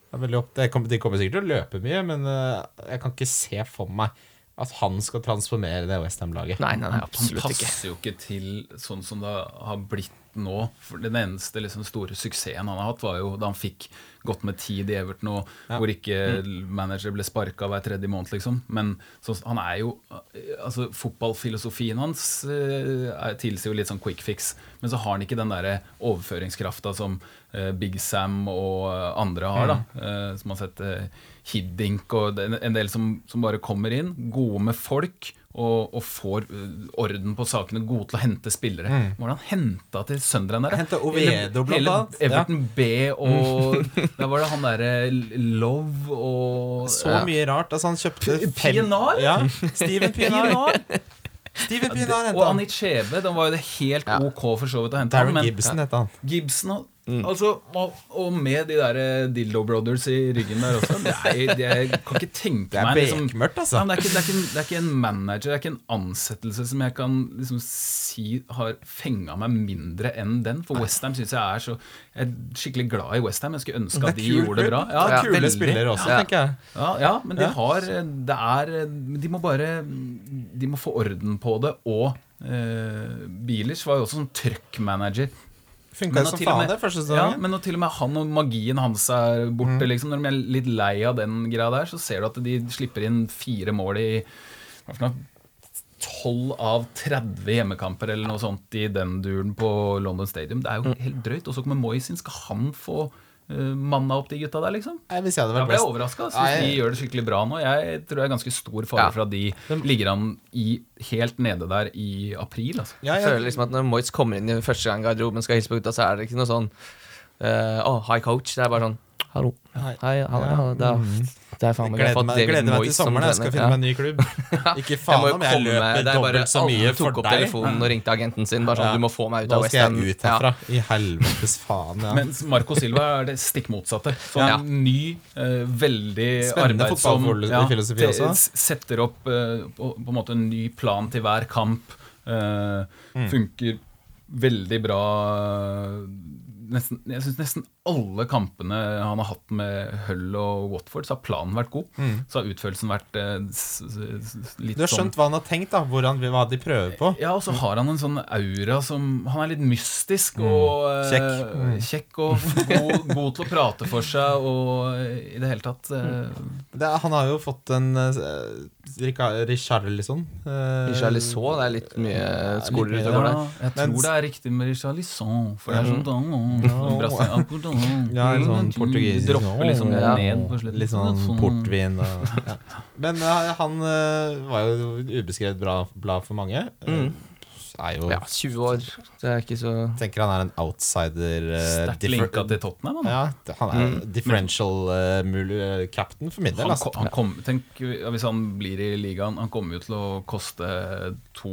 Det er veldig opp, kommer, de kommer sikkert til å løpe mye, men eh, jeg kan ikke se for meg at han skal transformere det Westham-laget. Nei, nei, nei, absolutt ikke. passer jo ikke til sånn som det har blitt nå. For Den eneste liksom, store suksessen han har hatt, var jo da han fikk godt med tid i Everton, og Ja. hvor ikke manager ble sparka hver tredje måned, liksom. Men så, han er jo Altså, fotballfilosofien hans eh, er- tilsier jo litt sånn quick fix, men så har han ikke den derre overføringskrafta som eh, Big Sam og eh, andre har, da. Eh, som har sett eh, Hiddink og en, en del som, som bare kommer inn, gode med folk. Og, og får eh, orden på sakene, gode til å hente spillere. Hvordan henta til Sunderland der? Hente Ovedo Oviedo, blant annet. Everton B og Der var det han derre Love og Så Ja. mye rart. Altså Han kjøpte Pienar! Ja, Steven Pienar. Steven Pienar Og henta han. Anit Skjeve. Den var jo det helt Ja. ok for så vidt å hente. Darren Gibson het han. Gibson og, altså, og, og med de der eh, Dildo Brothers i ryggen der også. Det er, jeg kan ikke tenke Det er meg liksom, bekmørkt, altså. det, er ikke, det, er ikke, en- det er ikke en manager, det er ikke en ansettelse som jeg kan liksom si har fenga meg mindre enn den. For Westham syns jeg er så Jeg er skikkelig glad i Westham. Jeg skulle ønske at de gjorde det bra. det er kule veldig. spillere også, Ja. tenker jeg. Ja, ja, men de Ja. har Det er De må bare De må få orden på det. Og eh, Bielers var jo også sånn truck-manager. Funka jo som faen det første Ja, men når til og med han og magien hans er borte, Mm. liksom, når de er litt lei av den greia der, så ser du at de slipper inn fire mål i hva for noe, 12 av 30 hjemmekamper eller noe sånt i den duren på London Stadium. Det er jo helt drøyt. Og så kommer Moyes inn. Skal han få manna opp de gutta der, liksom. Jeg, hvis jeg hadde vært ble jeg overraska. Syns jeg... de gjør det skikkelig bra nå. Jeg tror det er ganske stor fare Ja. for at de ligger an i, helt nede der i april. Altså. ja, Jeg føler liksom at Når Moitz kommer inn i første gang garderoben skal hilse på gutta, så er det ikke noe sånn uh, oh, hi coach. Det er bare sånn Hallo. Hei. Hei, hallo. Ja, det, er, det er faen meg Gleder meg, gleder meg til sommeren. Jeg skal finne meg en ny klubb. Ikke faen jeg om jeg løper med, det er bare dobbelt så mye Alle tok opp telefonen og ringte agenten sin. Bare sånn, Ja. du må få meg ut av Nå Da skal jeg ut herfra. I helvetes faen, ja. Mens Marco Silva er det stikk motsatte. Så Ja. ny, uh, veldig Spennende arbeidsom fotballfilosofi te- også. Setter opp uh, på, på en måte en ny plan til hver kamp. eh, Mm. Funker veldig bra nesten, Jeg syns nesten alle kampene han har hatt med Hull og Watford, så har planen vært god. Så har utførelsen vært eh, litt sånn Du har sånn skjønt hva han har tenkt, da hvor han, hva de prøver på. ja, og så har han en sånn aura som Han er litt mystisk og eh, Kjekk. Mm. kjekk og god, god til å prate for seg og i det hele tatt eh, Det, er- han har jo fått en eh, Richarlison. Eh, Richarlison, det er litt mye skoler ute og går der. jeg tror Mens- det er riktig med Richarlison, for det er sånn da, Brasil- Ja, en sånn portugisisk Dropper liksom Ja. ned på slutten. Litt sånn portvin og ja. Men uh, han uh, var jo ubeskrevet bra blad for mange. Uh, Mm. Er jo Ja, 20 år. Det er ikke så Tenker han er en outsider. Uh, Sterkt linka til Tottenham. Han. Ja, han er differential uh, captain for min del. Han, Altså. han kom, tenk, Hvis han blir i ligaen Han kommer jo til å koste to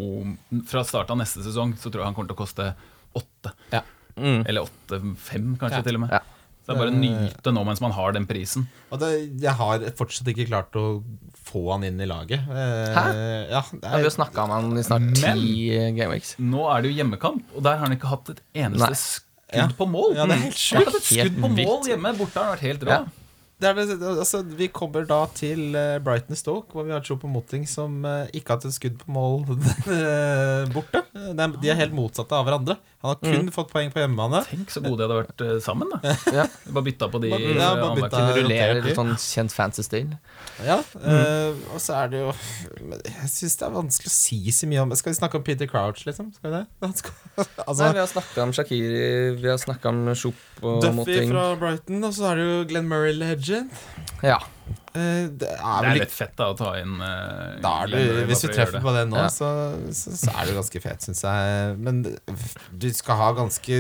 Fra start av neste sesong Så tror jeg han kommer til å koste åtte. Ja. Mm. Eller åtte-fem, kanskje Ja. til og med. Ja. Så det er bare å nyte nå mens man har den prisen. Og det, jeg har fortsatt ikke klart å få han inn i laget. Eh, Hæ? Ja, er, Ja, vi har snakka om han i snart ti gameweeks. Nå er det jo hjemmekamp, og der har han ikke hatt et eneste Nei. skudd Ja. på mål. Ja, det er helt hatt et Helt skudd på mål vilt. hjemme. Borte har han vært helt rå. Ja. det er det, altså, vi kommer da til uh, Brighton Stoke, hvor vi har Chopo Motting som uh, ikke har hatt et skudd på mål uh, borte. Det er, de er helt motsatte av hverandre. Han har kun fått poeng på hjemmebane. Tenk så gode de hadde vært eh, sammen, da. Ja. Bare bytta på de. Ja, eh, bare bytta. kamp. Rullerer i. sånn kjent fancy-stil. Ja, uh, og så er det jo Jeg syns det er vanskelig å si så mye om Skal vi snakke om Peter Crouch, liksom? Skal vi det? altså, Nei, vi har snakka om Shakiri, vi har snakka om Shup og Duffy Moting. fra Brighton, og så er det jo Glenn Murray Legend. Ja. Uh, det er vel litt fett da å ta inn uh, Da Glenn hvis vi treffer på det nå, Ja. så, så, så er det ganske fet, syns jeg. Men du skal ha ganske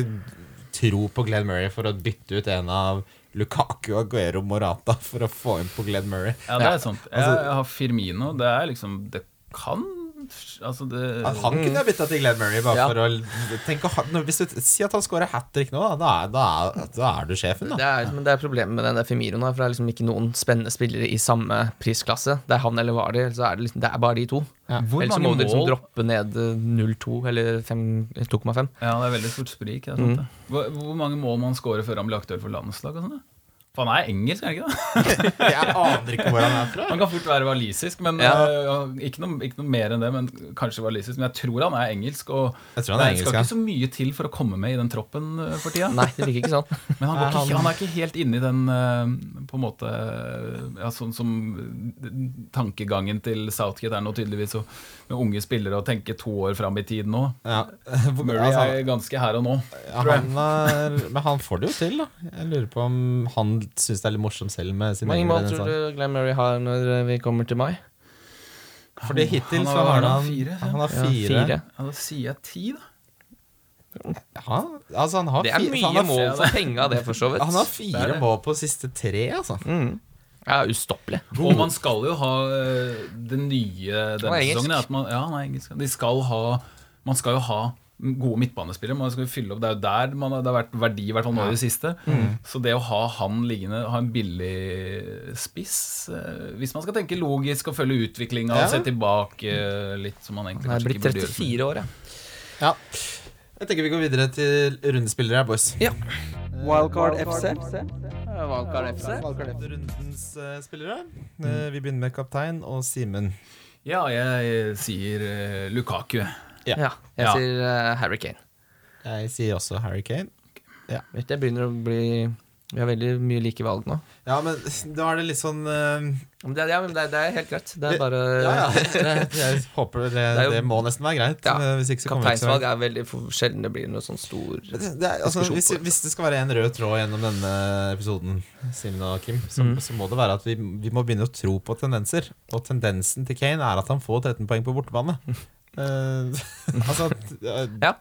tro på Glenn Murray for å bytte ut en av Lukaku, Aguero, Morata for å få inn på Glenn Murray. Ja, det er sant. Jeg, Altså- jeg har Firmino. Det er liksom Det kan Altså, det Han kunne jeg bytta til Glenn Murray. Bare Ja. for å tenk å ha, når, hvis du, Si at han scorer hat trick nå, da, da, er, da, er, da er du sjefen, Det er, men det er problemet med den der Femiro for det er liksom ikke noen spennende spillere i samme prisklasse. Det er han eller Vardy, så er det, liksom, det er bare de to. Hvor Ellers så må du liksom droppe ned eh, 0-2 eller 2,5. Ja, det er veldig stort sprik. Det det. Hvor, hvor mange mål må han score før han blir aktør for landslag? og sånt, da? For han er engelsk, er han ikke det? Jeg aner ikke hvor han er fra. Han kan fort være walisisk, men Ja. uh, ikke, noe, ikke noe mer enn det. Men kanskje walisisk, men jeg tror han er engelsk. Og Jeg tror han er engelsk, skal ja. ikke så mye til for å komme med i den troppen øh, for tida. Nei, det virker ikke sånn. Men han, går ikke, han- er ikke helt inne i den uh, på en måte ja, Sånn som tankegangen til Southgate er nå tydeligvis Og, med unge spillere og tenke to år fram i tid nå. Ja. Murray altså, er ganske her og nå. ja, han men han får det jo til, da. Jeg lurer på om han syns det er litt morsomt selv med sin Hvor mange mål tror du Glenn Murray har når vi kommer til mai? Fordi hittil så har- han har han fire. Han har fire. fire. Ja, da sier jeg ti, da. Ja, altså han har Det er fire, mye han har, mål for penga, det, for så vidt. Han har fire det. mål på siste tre, altså. Mm. Ja, ustoppelig. Og man skal jo ha øh, det nye denne sesongen. man, ja, han er engelsk. De skal ha Man skal jo ha gode midtbanespillere. Man skal fylle opp, Det er jo der man, har- det har vært verdi, i hvert fall nå i det siste. Så det å ha han liggende, ha en billig spiss øh, Hvis man skal tenke logisk og følge utviklinga Ja. og se tilbake øh, litt, som man egentlig er kanskje blitt ikke burde gjøre. 34 år, ja. Ja. Jeg tenker vi går videre til rundespillere her, boys. Ja. Wildcard FC. Wildcard FC. Rundens eh, spillere. Eh, vi begynner med kaptein og Simen. Ja, jeg sier Lukaku. Ja. Ja, jeg Ja. sier uh, Harry Kane. Jeg sier også Harry Kane. Vet du, Jeg begynner å bli Vi har veldig mye like valg nå. Ja, men da er det litt sånn eh, Men det, ja, men det, det er helt greit. Det er bare Ja, ja. Jeg håper det, er jo- det må nesten være greit. Ja, eh, Hvis ikke så kommer det ikke så Kapteinsvalg langt. er veldig for sjelden det blir noe sånn stor Det, det er, altså, diskusjon hvis, på det. hvis det skal være en rød tråd gjennom denne episoden, Simen og Kim, så, Mm. så må det være at vi, vi må begynne å tro på tendenser. Og tendensen til Kane er at han får 13 poeng på bortebane. Eh, altså eh, Ja.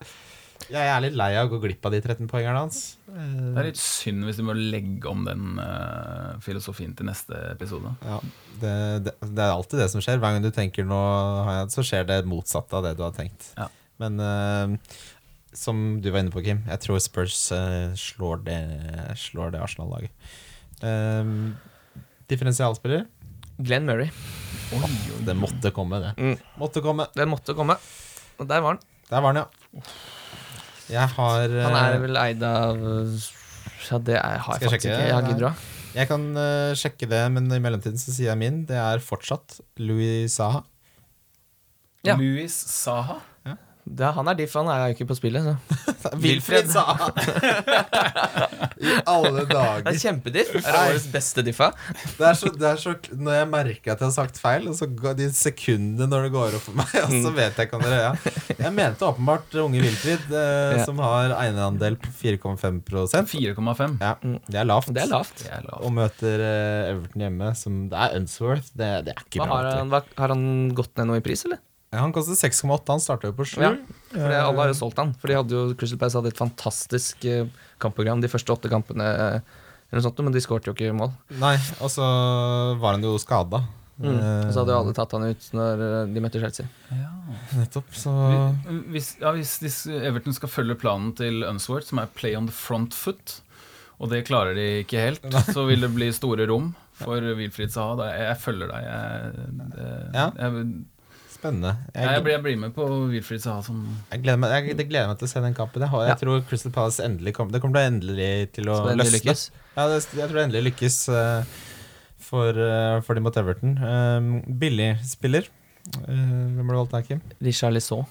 Jeg er litt lei av å gå glipp av de 13 poengene hans. Det Eh, er litt synd hvis du må legge om den uh, filosofien til neste episode. ja, det, det, det er alltid det som skjer. Hver gang du tenker nå, så skjer det motsatte av det du har tenkt. Ja. Men eh, som du var inne på, Kim, jeg tror Spurs eh, slår det, slår det Arsenal-laget. Differensialspiller? Glenn Murray. Det måtte komme, det. Mm. Måtte komme. Den måtte komme. Og der var han. Der var den, ja. Jeg har eh, Han er vel eid av Ja, det er, har jeg jeg faktisk sjekke? ikke. Jeg har? Jeg kan uh, sjekke det, men i mellomtiden så sier jeg min. Det er fortsatt Louis Saha. Ja. Louis Saha? Det, er- han er diff, han er jo ikke på spillet. Så. Wilfred Saha! I alle Det dager. er kjempediff. Er det årets beste diffa? Det er, så, det er så Når jeg merker at jeg har sagt feil, og så går de sekundene når det går opp for meg, og så vet jeg ikke om dere ja. Jeg mente åpenbart unge Wilfrid, eh, Ja. som har eierandel på 4,5% 4,5. Ja, det er lavt. Det er lavt. Det er lavt. Og møter eh, Everton hjemme, som Det er Unsworth. Det, det er ikke Hva bra. har, han, har han gått ned noe i pris, eller? Ja, han koster 6,8. Han starta jo på 7. Ja, For alle har jo solgt han. For de hadde jo, Crystal Palace hadde et fantastisk eh, kampprogram de første åtte kampene, eh, eller sånt, men de skårte jo ikke mål. Nei, og så var han jo skada. Mm. Og så hadde jo alle tatt han ut når eh, de møtte Chelsea. Ja. Nettopp, så Hvis, ja, hvis Everton skal følge planen til Unsworth, som er play on the front foot, og det klarer de ikke helt, så vil det bli store rom for Wilfried Saha. Jeg, jeg følger deg. Jeg, det, Ja. jeg, spennende. jeg, jeg, blir, jeg blir med på Wilfried Saha som jeg, gleder meg, jeg, det gleder meg til å se den kampen. Jeg, har, jeg Ja. tror Crystal Palace endelig kommer Det kommer til å endelig til å endelig løsne. lykkes. Ja, det, jeg tror det endelig lykkes uh, for, uh, for de mot Everton. Um, billig spiller. Uh, hvem du valgt der, Kim? Richard Lisson.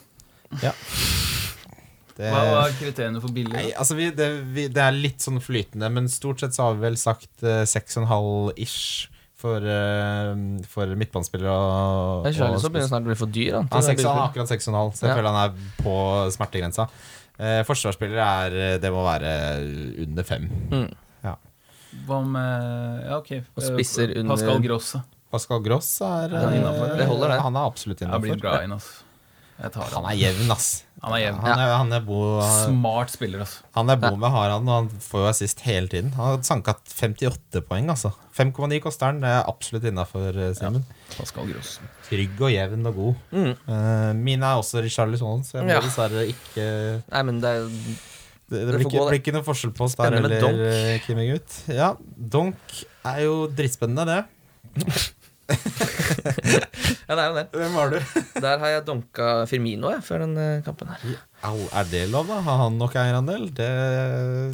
Det, Hva var kriteriene for billig? Nei, altså vi, det, vi, det er litt sånn flytende, men stort sett så har vi vel sagt uh, 6,5 ish for, uh, for midtbanespillere. Og, Richard og så begynner snart å bli for dyr. Han, Han seks, han er akkurat 6,5, så jeg Ja. føler han er på smertegrensa. Eh, forsvarsspillere er eh, Det må være under fem. Mm. Hva med Ja, ok. Og spisser under- Pascal Grosse. Pascal Gross er er eh, det. Han er absolutt Jeg blir innafor. glad inn, ass. Jeg tar Han han. er jevn, ass. Han er jevn. Han er, han er, bo, Smart spiller, altså. han er bo med Haran, og han får jo assist hele tiden. Han har sanka 58 poeng, altså. 5,9 koster han. Det er absolutt innafor, Simen. Ja, Trygg og jevn og god. Mm. Uh, mine er også Richarlison, så jeg må Ja. dessverre ikke Nei, men det er Det, det Det blir, ikke, blir ikke noe forskjell på oss der eller donk. eh. Ja, donk er jo drittspennende, det. Ja, det er jo det. Hvem var du? Der har jeg dunka Firmino jeg, før den eh, kampen her. Au, er det lov, da? Har han nok eierandel? Det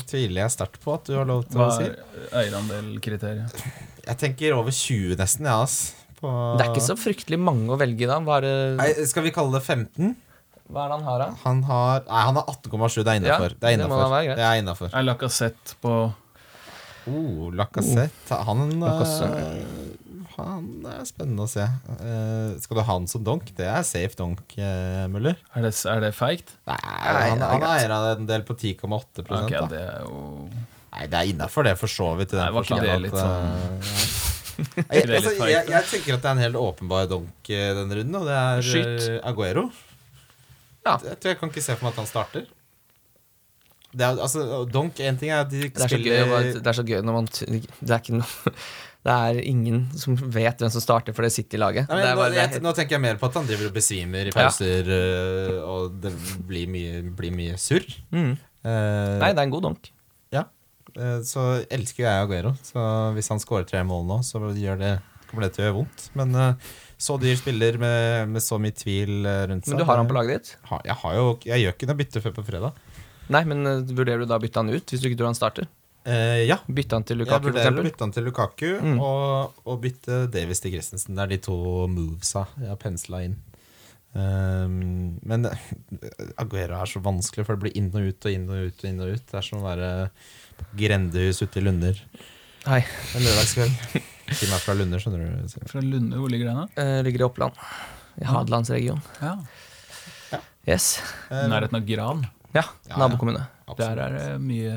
tviler jeg sterkt på at du har lov til Hva å si. Hva er eierandelkriteriet? Jeg tenker over 20 nesten, ja, ass. På Det er ikke så fryktelig mange å velge da. Hva er Nei, Skal vi kalle det 15? hva er det han har, da? Han har Nei, han har 18,7. Det er Ja, det er innafor. Det. Det er innafor. Er Lacassette på Oh, Lacassette. Han, Lacassette. Eh, det er spennende å se. Uh, skal du ha han som donk? Det er safe donk, uh, Muller. Er det, er det feigt? Nei, han, er han eier en del på 10,8 okay, da. det er jo Nei, det er innafor det, for så vidt. i Nei, var ikke det litt eh, sånn- jeg, altså, jeg, jeg tenker at det er en helt åpenbar donk eh, denne runden, og det er Skyt. eh, Aguero. Ja. Jeg tror jeg kan ikke se for meg at han starter. Det er, altså, donk, en ting er at de Det er, så gøy, det er så gøy når man Det er ikke noe Det er ingen som vet hvem som starter for det City-laget. Er nå, er tenker jeg mer på at han driver og besvimer i pauser, ja. og det blir mye, blir mye surr. Mm. Uh, Nei, det er en god donk. eh, så elsker jo jeg Aguero, så hvis han scorer tre mål nå, så det, kommer det til å gjøre vondt. Men uh, så dyr spiller med, med så mye tvil eh, rundt seg Men du har han på laget ditt? Ha- Jeg, har jo, jeg gjør ikke noe bytte før på fredag. Nei, men eh, vurderer du da å bytte han ut, hvis du ikke tror han starter? Eh, ja, Bytte han til Lukaku, jeg vurderer å bytte han til Lukaku og, og bytte Davis til Christensen. Det er de to movesa jeg har pensla inn. Um, men Aguero er så vanskelig, for det blir inn og ut og inn og ut. og inn og ut Det er som å være grendehus ute i Lunder Hei. en lørdagskveld. Team er fra Lunder, skjønner du. Fra Lunder, hvor ligger den? da? Eh, ligger i Oppland. I Hadelandsregionen. Ja. Yes. Eh, Nærheten av Gran. Ja, Ja, nabokommune. absolutt. Der er det mye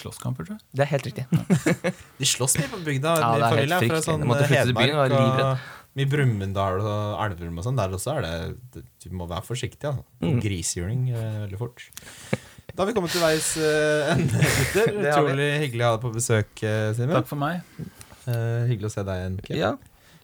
slåsskamper, tror jeg. Det er helt riktig. De slåss mye på bygda. Ja, det er helt familie, fra fryktelig. sånn Jeg måtte flytte til byen, jeg Hedmark livredd. og mye Brumunddal og Elverum og sånn. Der også er det Du må være forsiktig. Altså. Mm. Grisehjuling eh, veldig fort. Da har vi kommet til veis eh, ende, gutter. Utrolig hyggelig å ha deg på besøk, eh, Simen. Takk for meg. Eh, hyggelig å se deg igjen. Okay. Ja,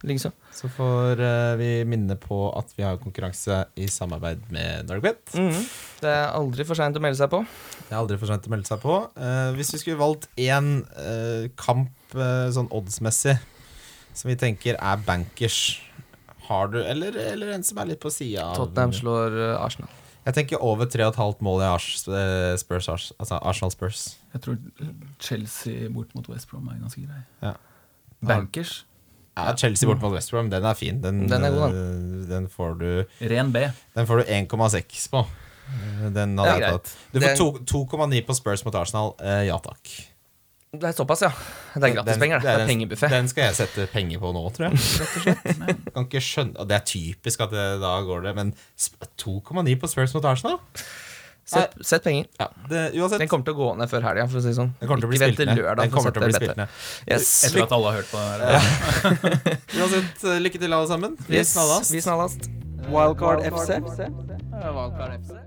likeså. Så får uh, vi minne på at vi har konkurranse i samarbeid med Darkwet. Mm -hmm. Det er aldri for seint å melde seg på. Det er aldri for sent å melde seg på. Uh, hvis vi skulle valgt én uh, kamp eh, sånn oddsmessig som vi tenker er bankers, har du Eller, eller en som er litt på sida av Tottenham slår Arsenal. Jeg tenker over 3,5 mål i Ars, Spurs, Ars, altså Arsenal Spurs. Jeg tror Chelsea bort mot West Brom er ganske grei. Ja. Bankers. Ja, Chelsea bort mot West Brom, den er fin. Den, Den er god, eh, den får du Ren B. Den får du 1,6 på. Eh, Den hadde jeg tatt. Du får 2,9 på Spurs mot Arsenal. Eh, ja takk. Det er såpass, ja. Det er gratispenger, det. Det er en- pengebuffé. Den skal jeg sette penger på nå, tror jeg. Kan ikke skjønne Det er typisk at det, da går det, men 2,9 på Spurs mot Arsenal? Sett, sett penger. Ja, det, uansett. Den kommer til å gå ned før helga, si sånn. Den kommer til å bli Ikke vent til lørdag Den kommer til å bli spilt ned. Yes. Etter at alle har hørt på det her. Uansett, eh, lykke til, alle sammen. Vi Yes. snallast. Vi snallast. Wildcard FC. Wildcard FC.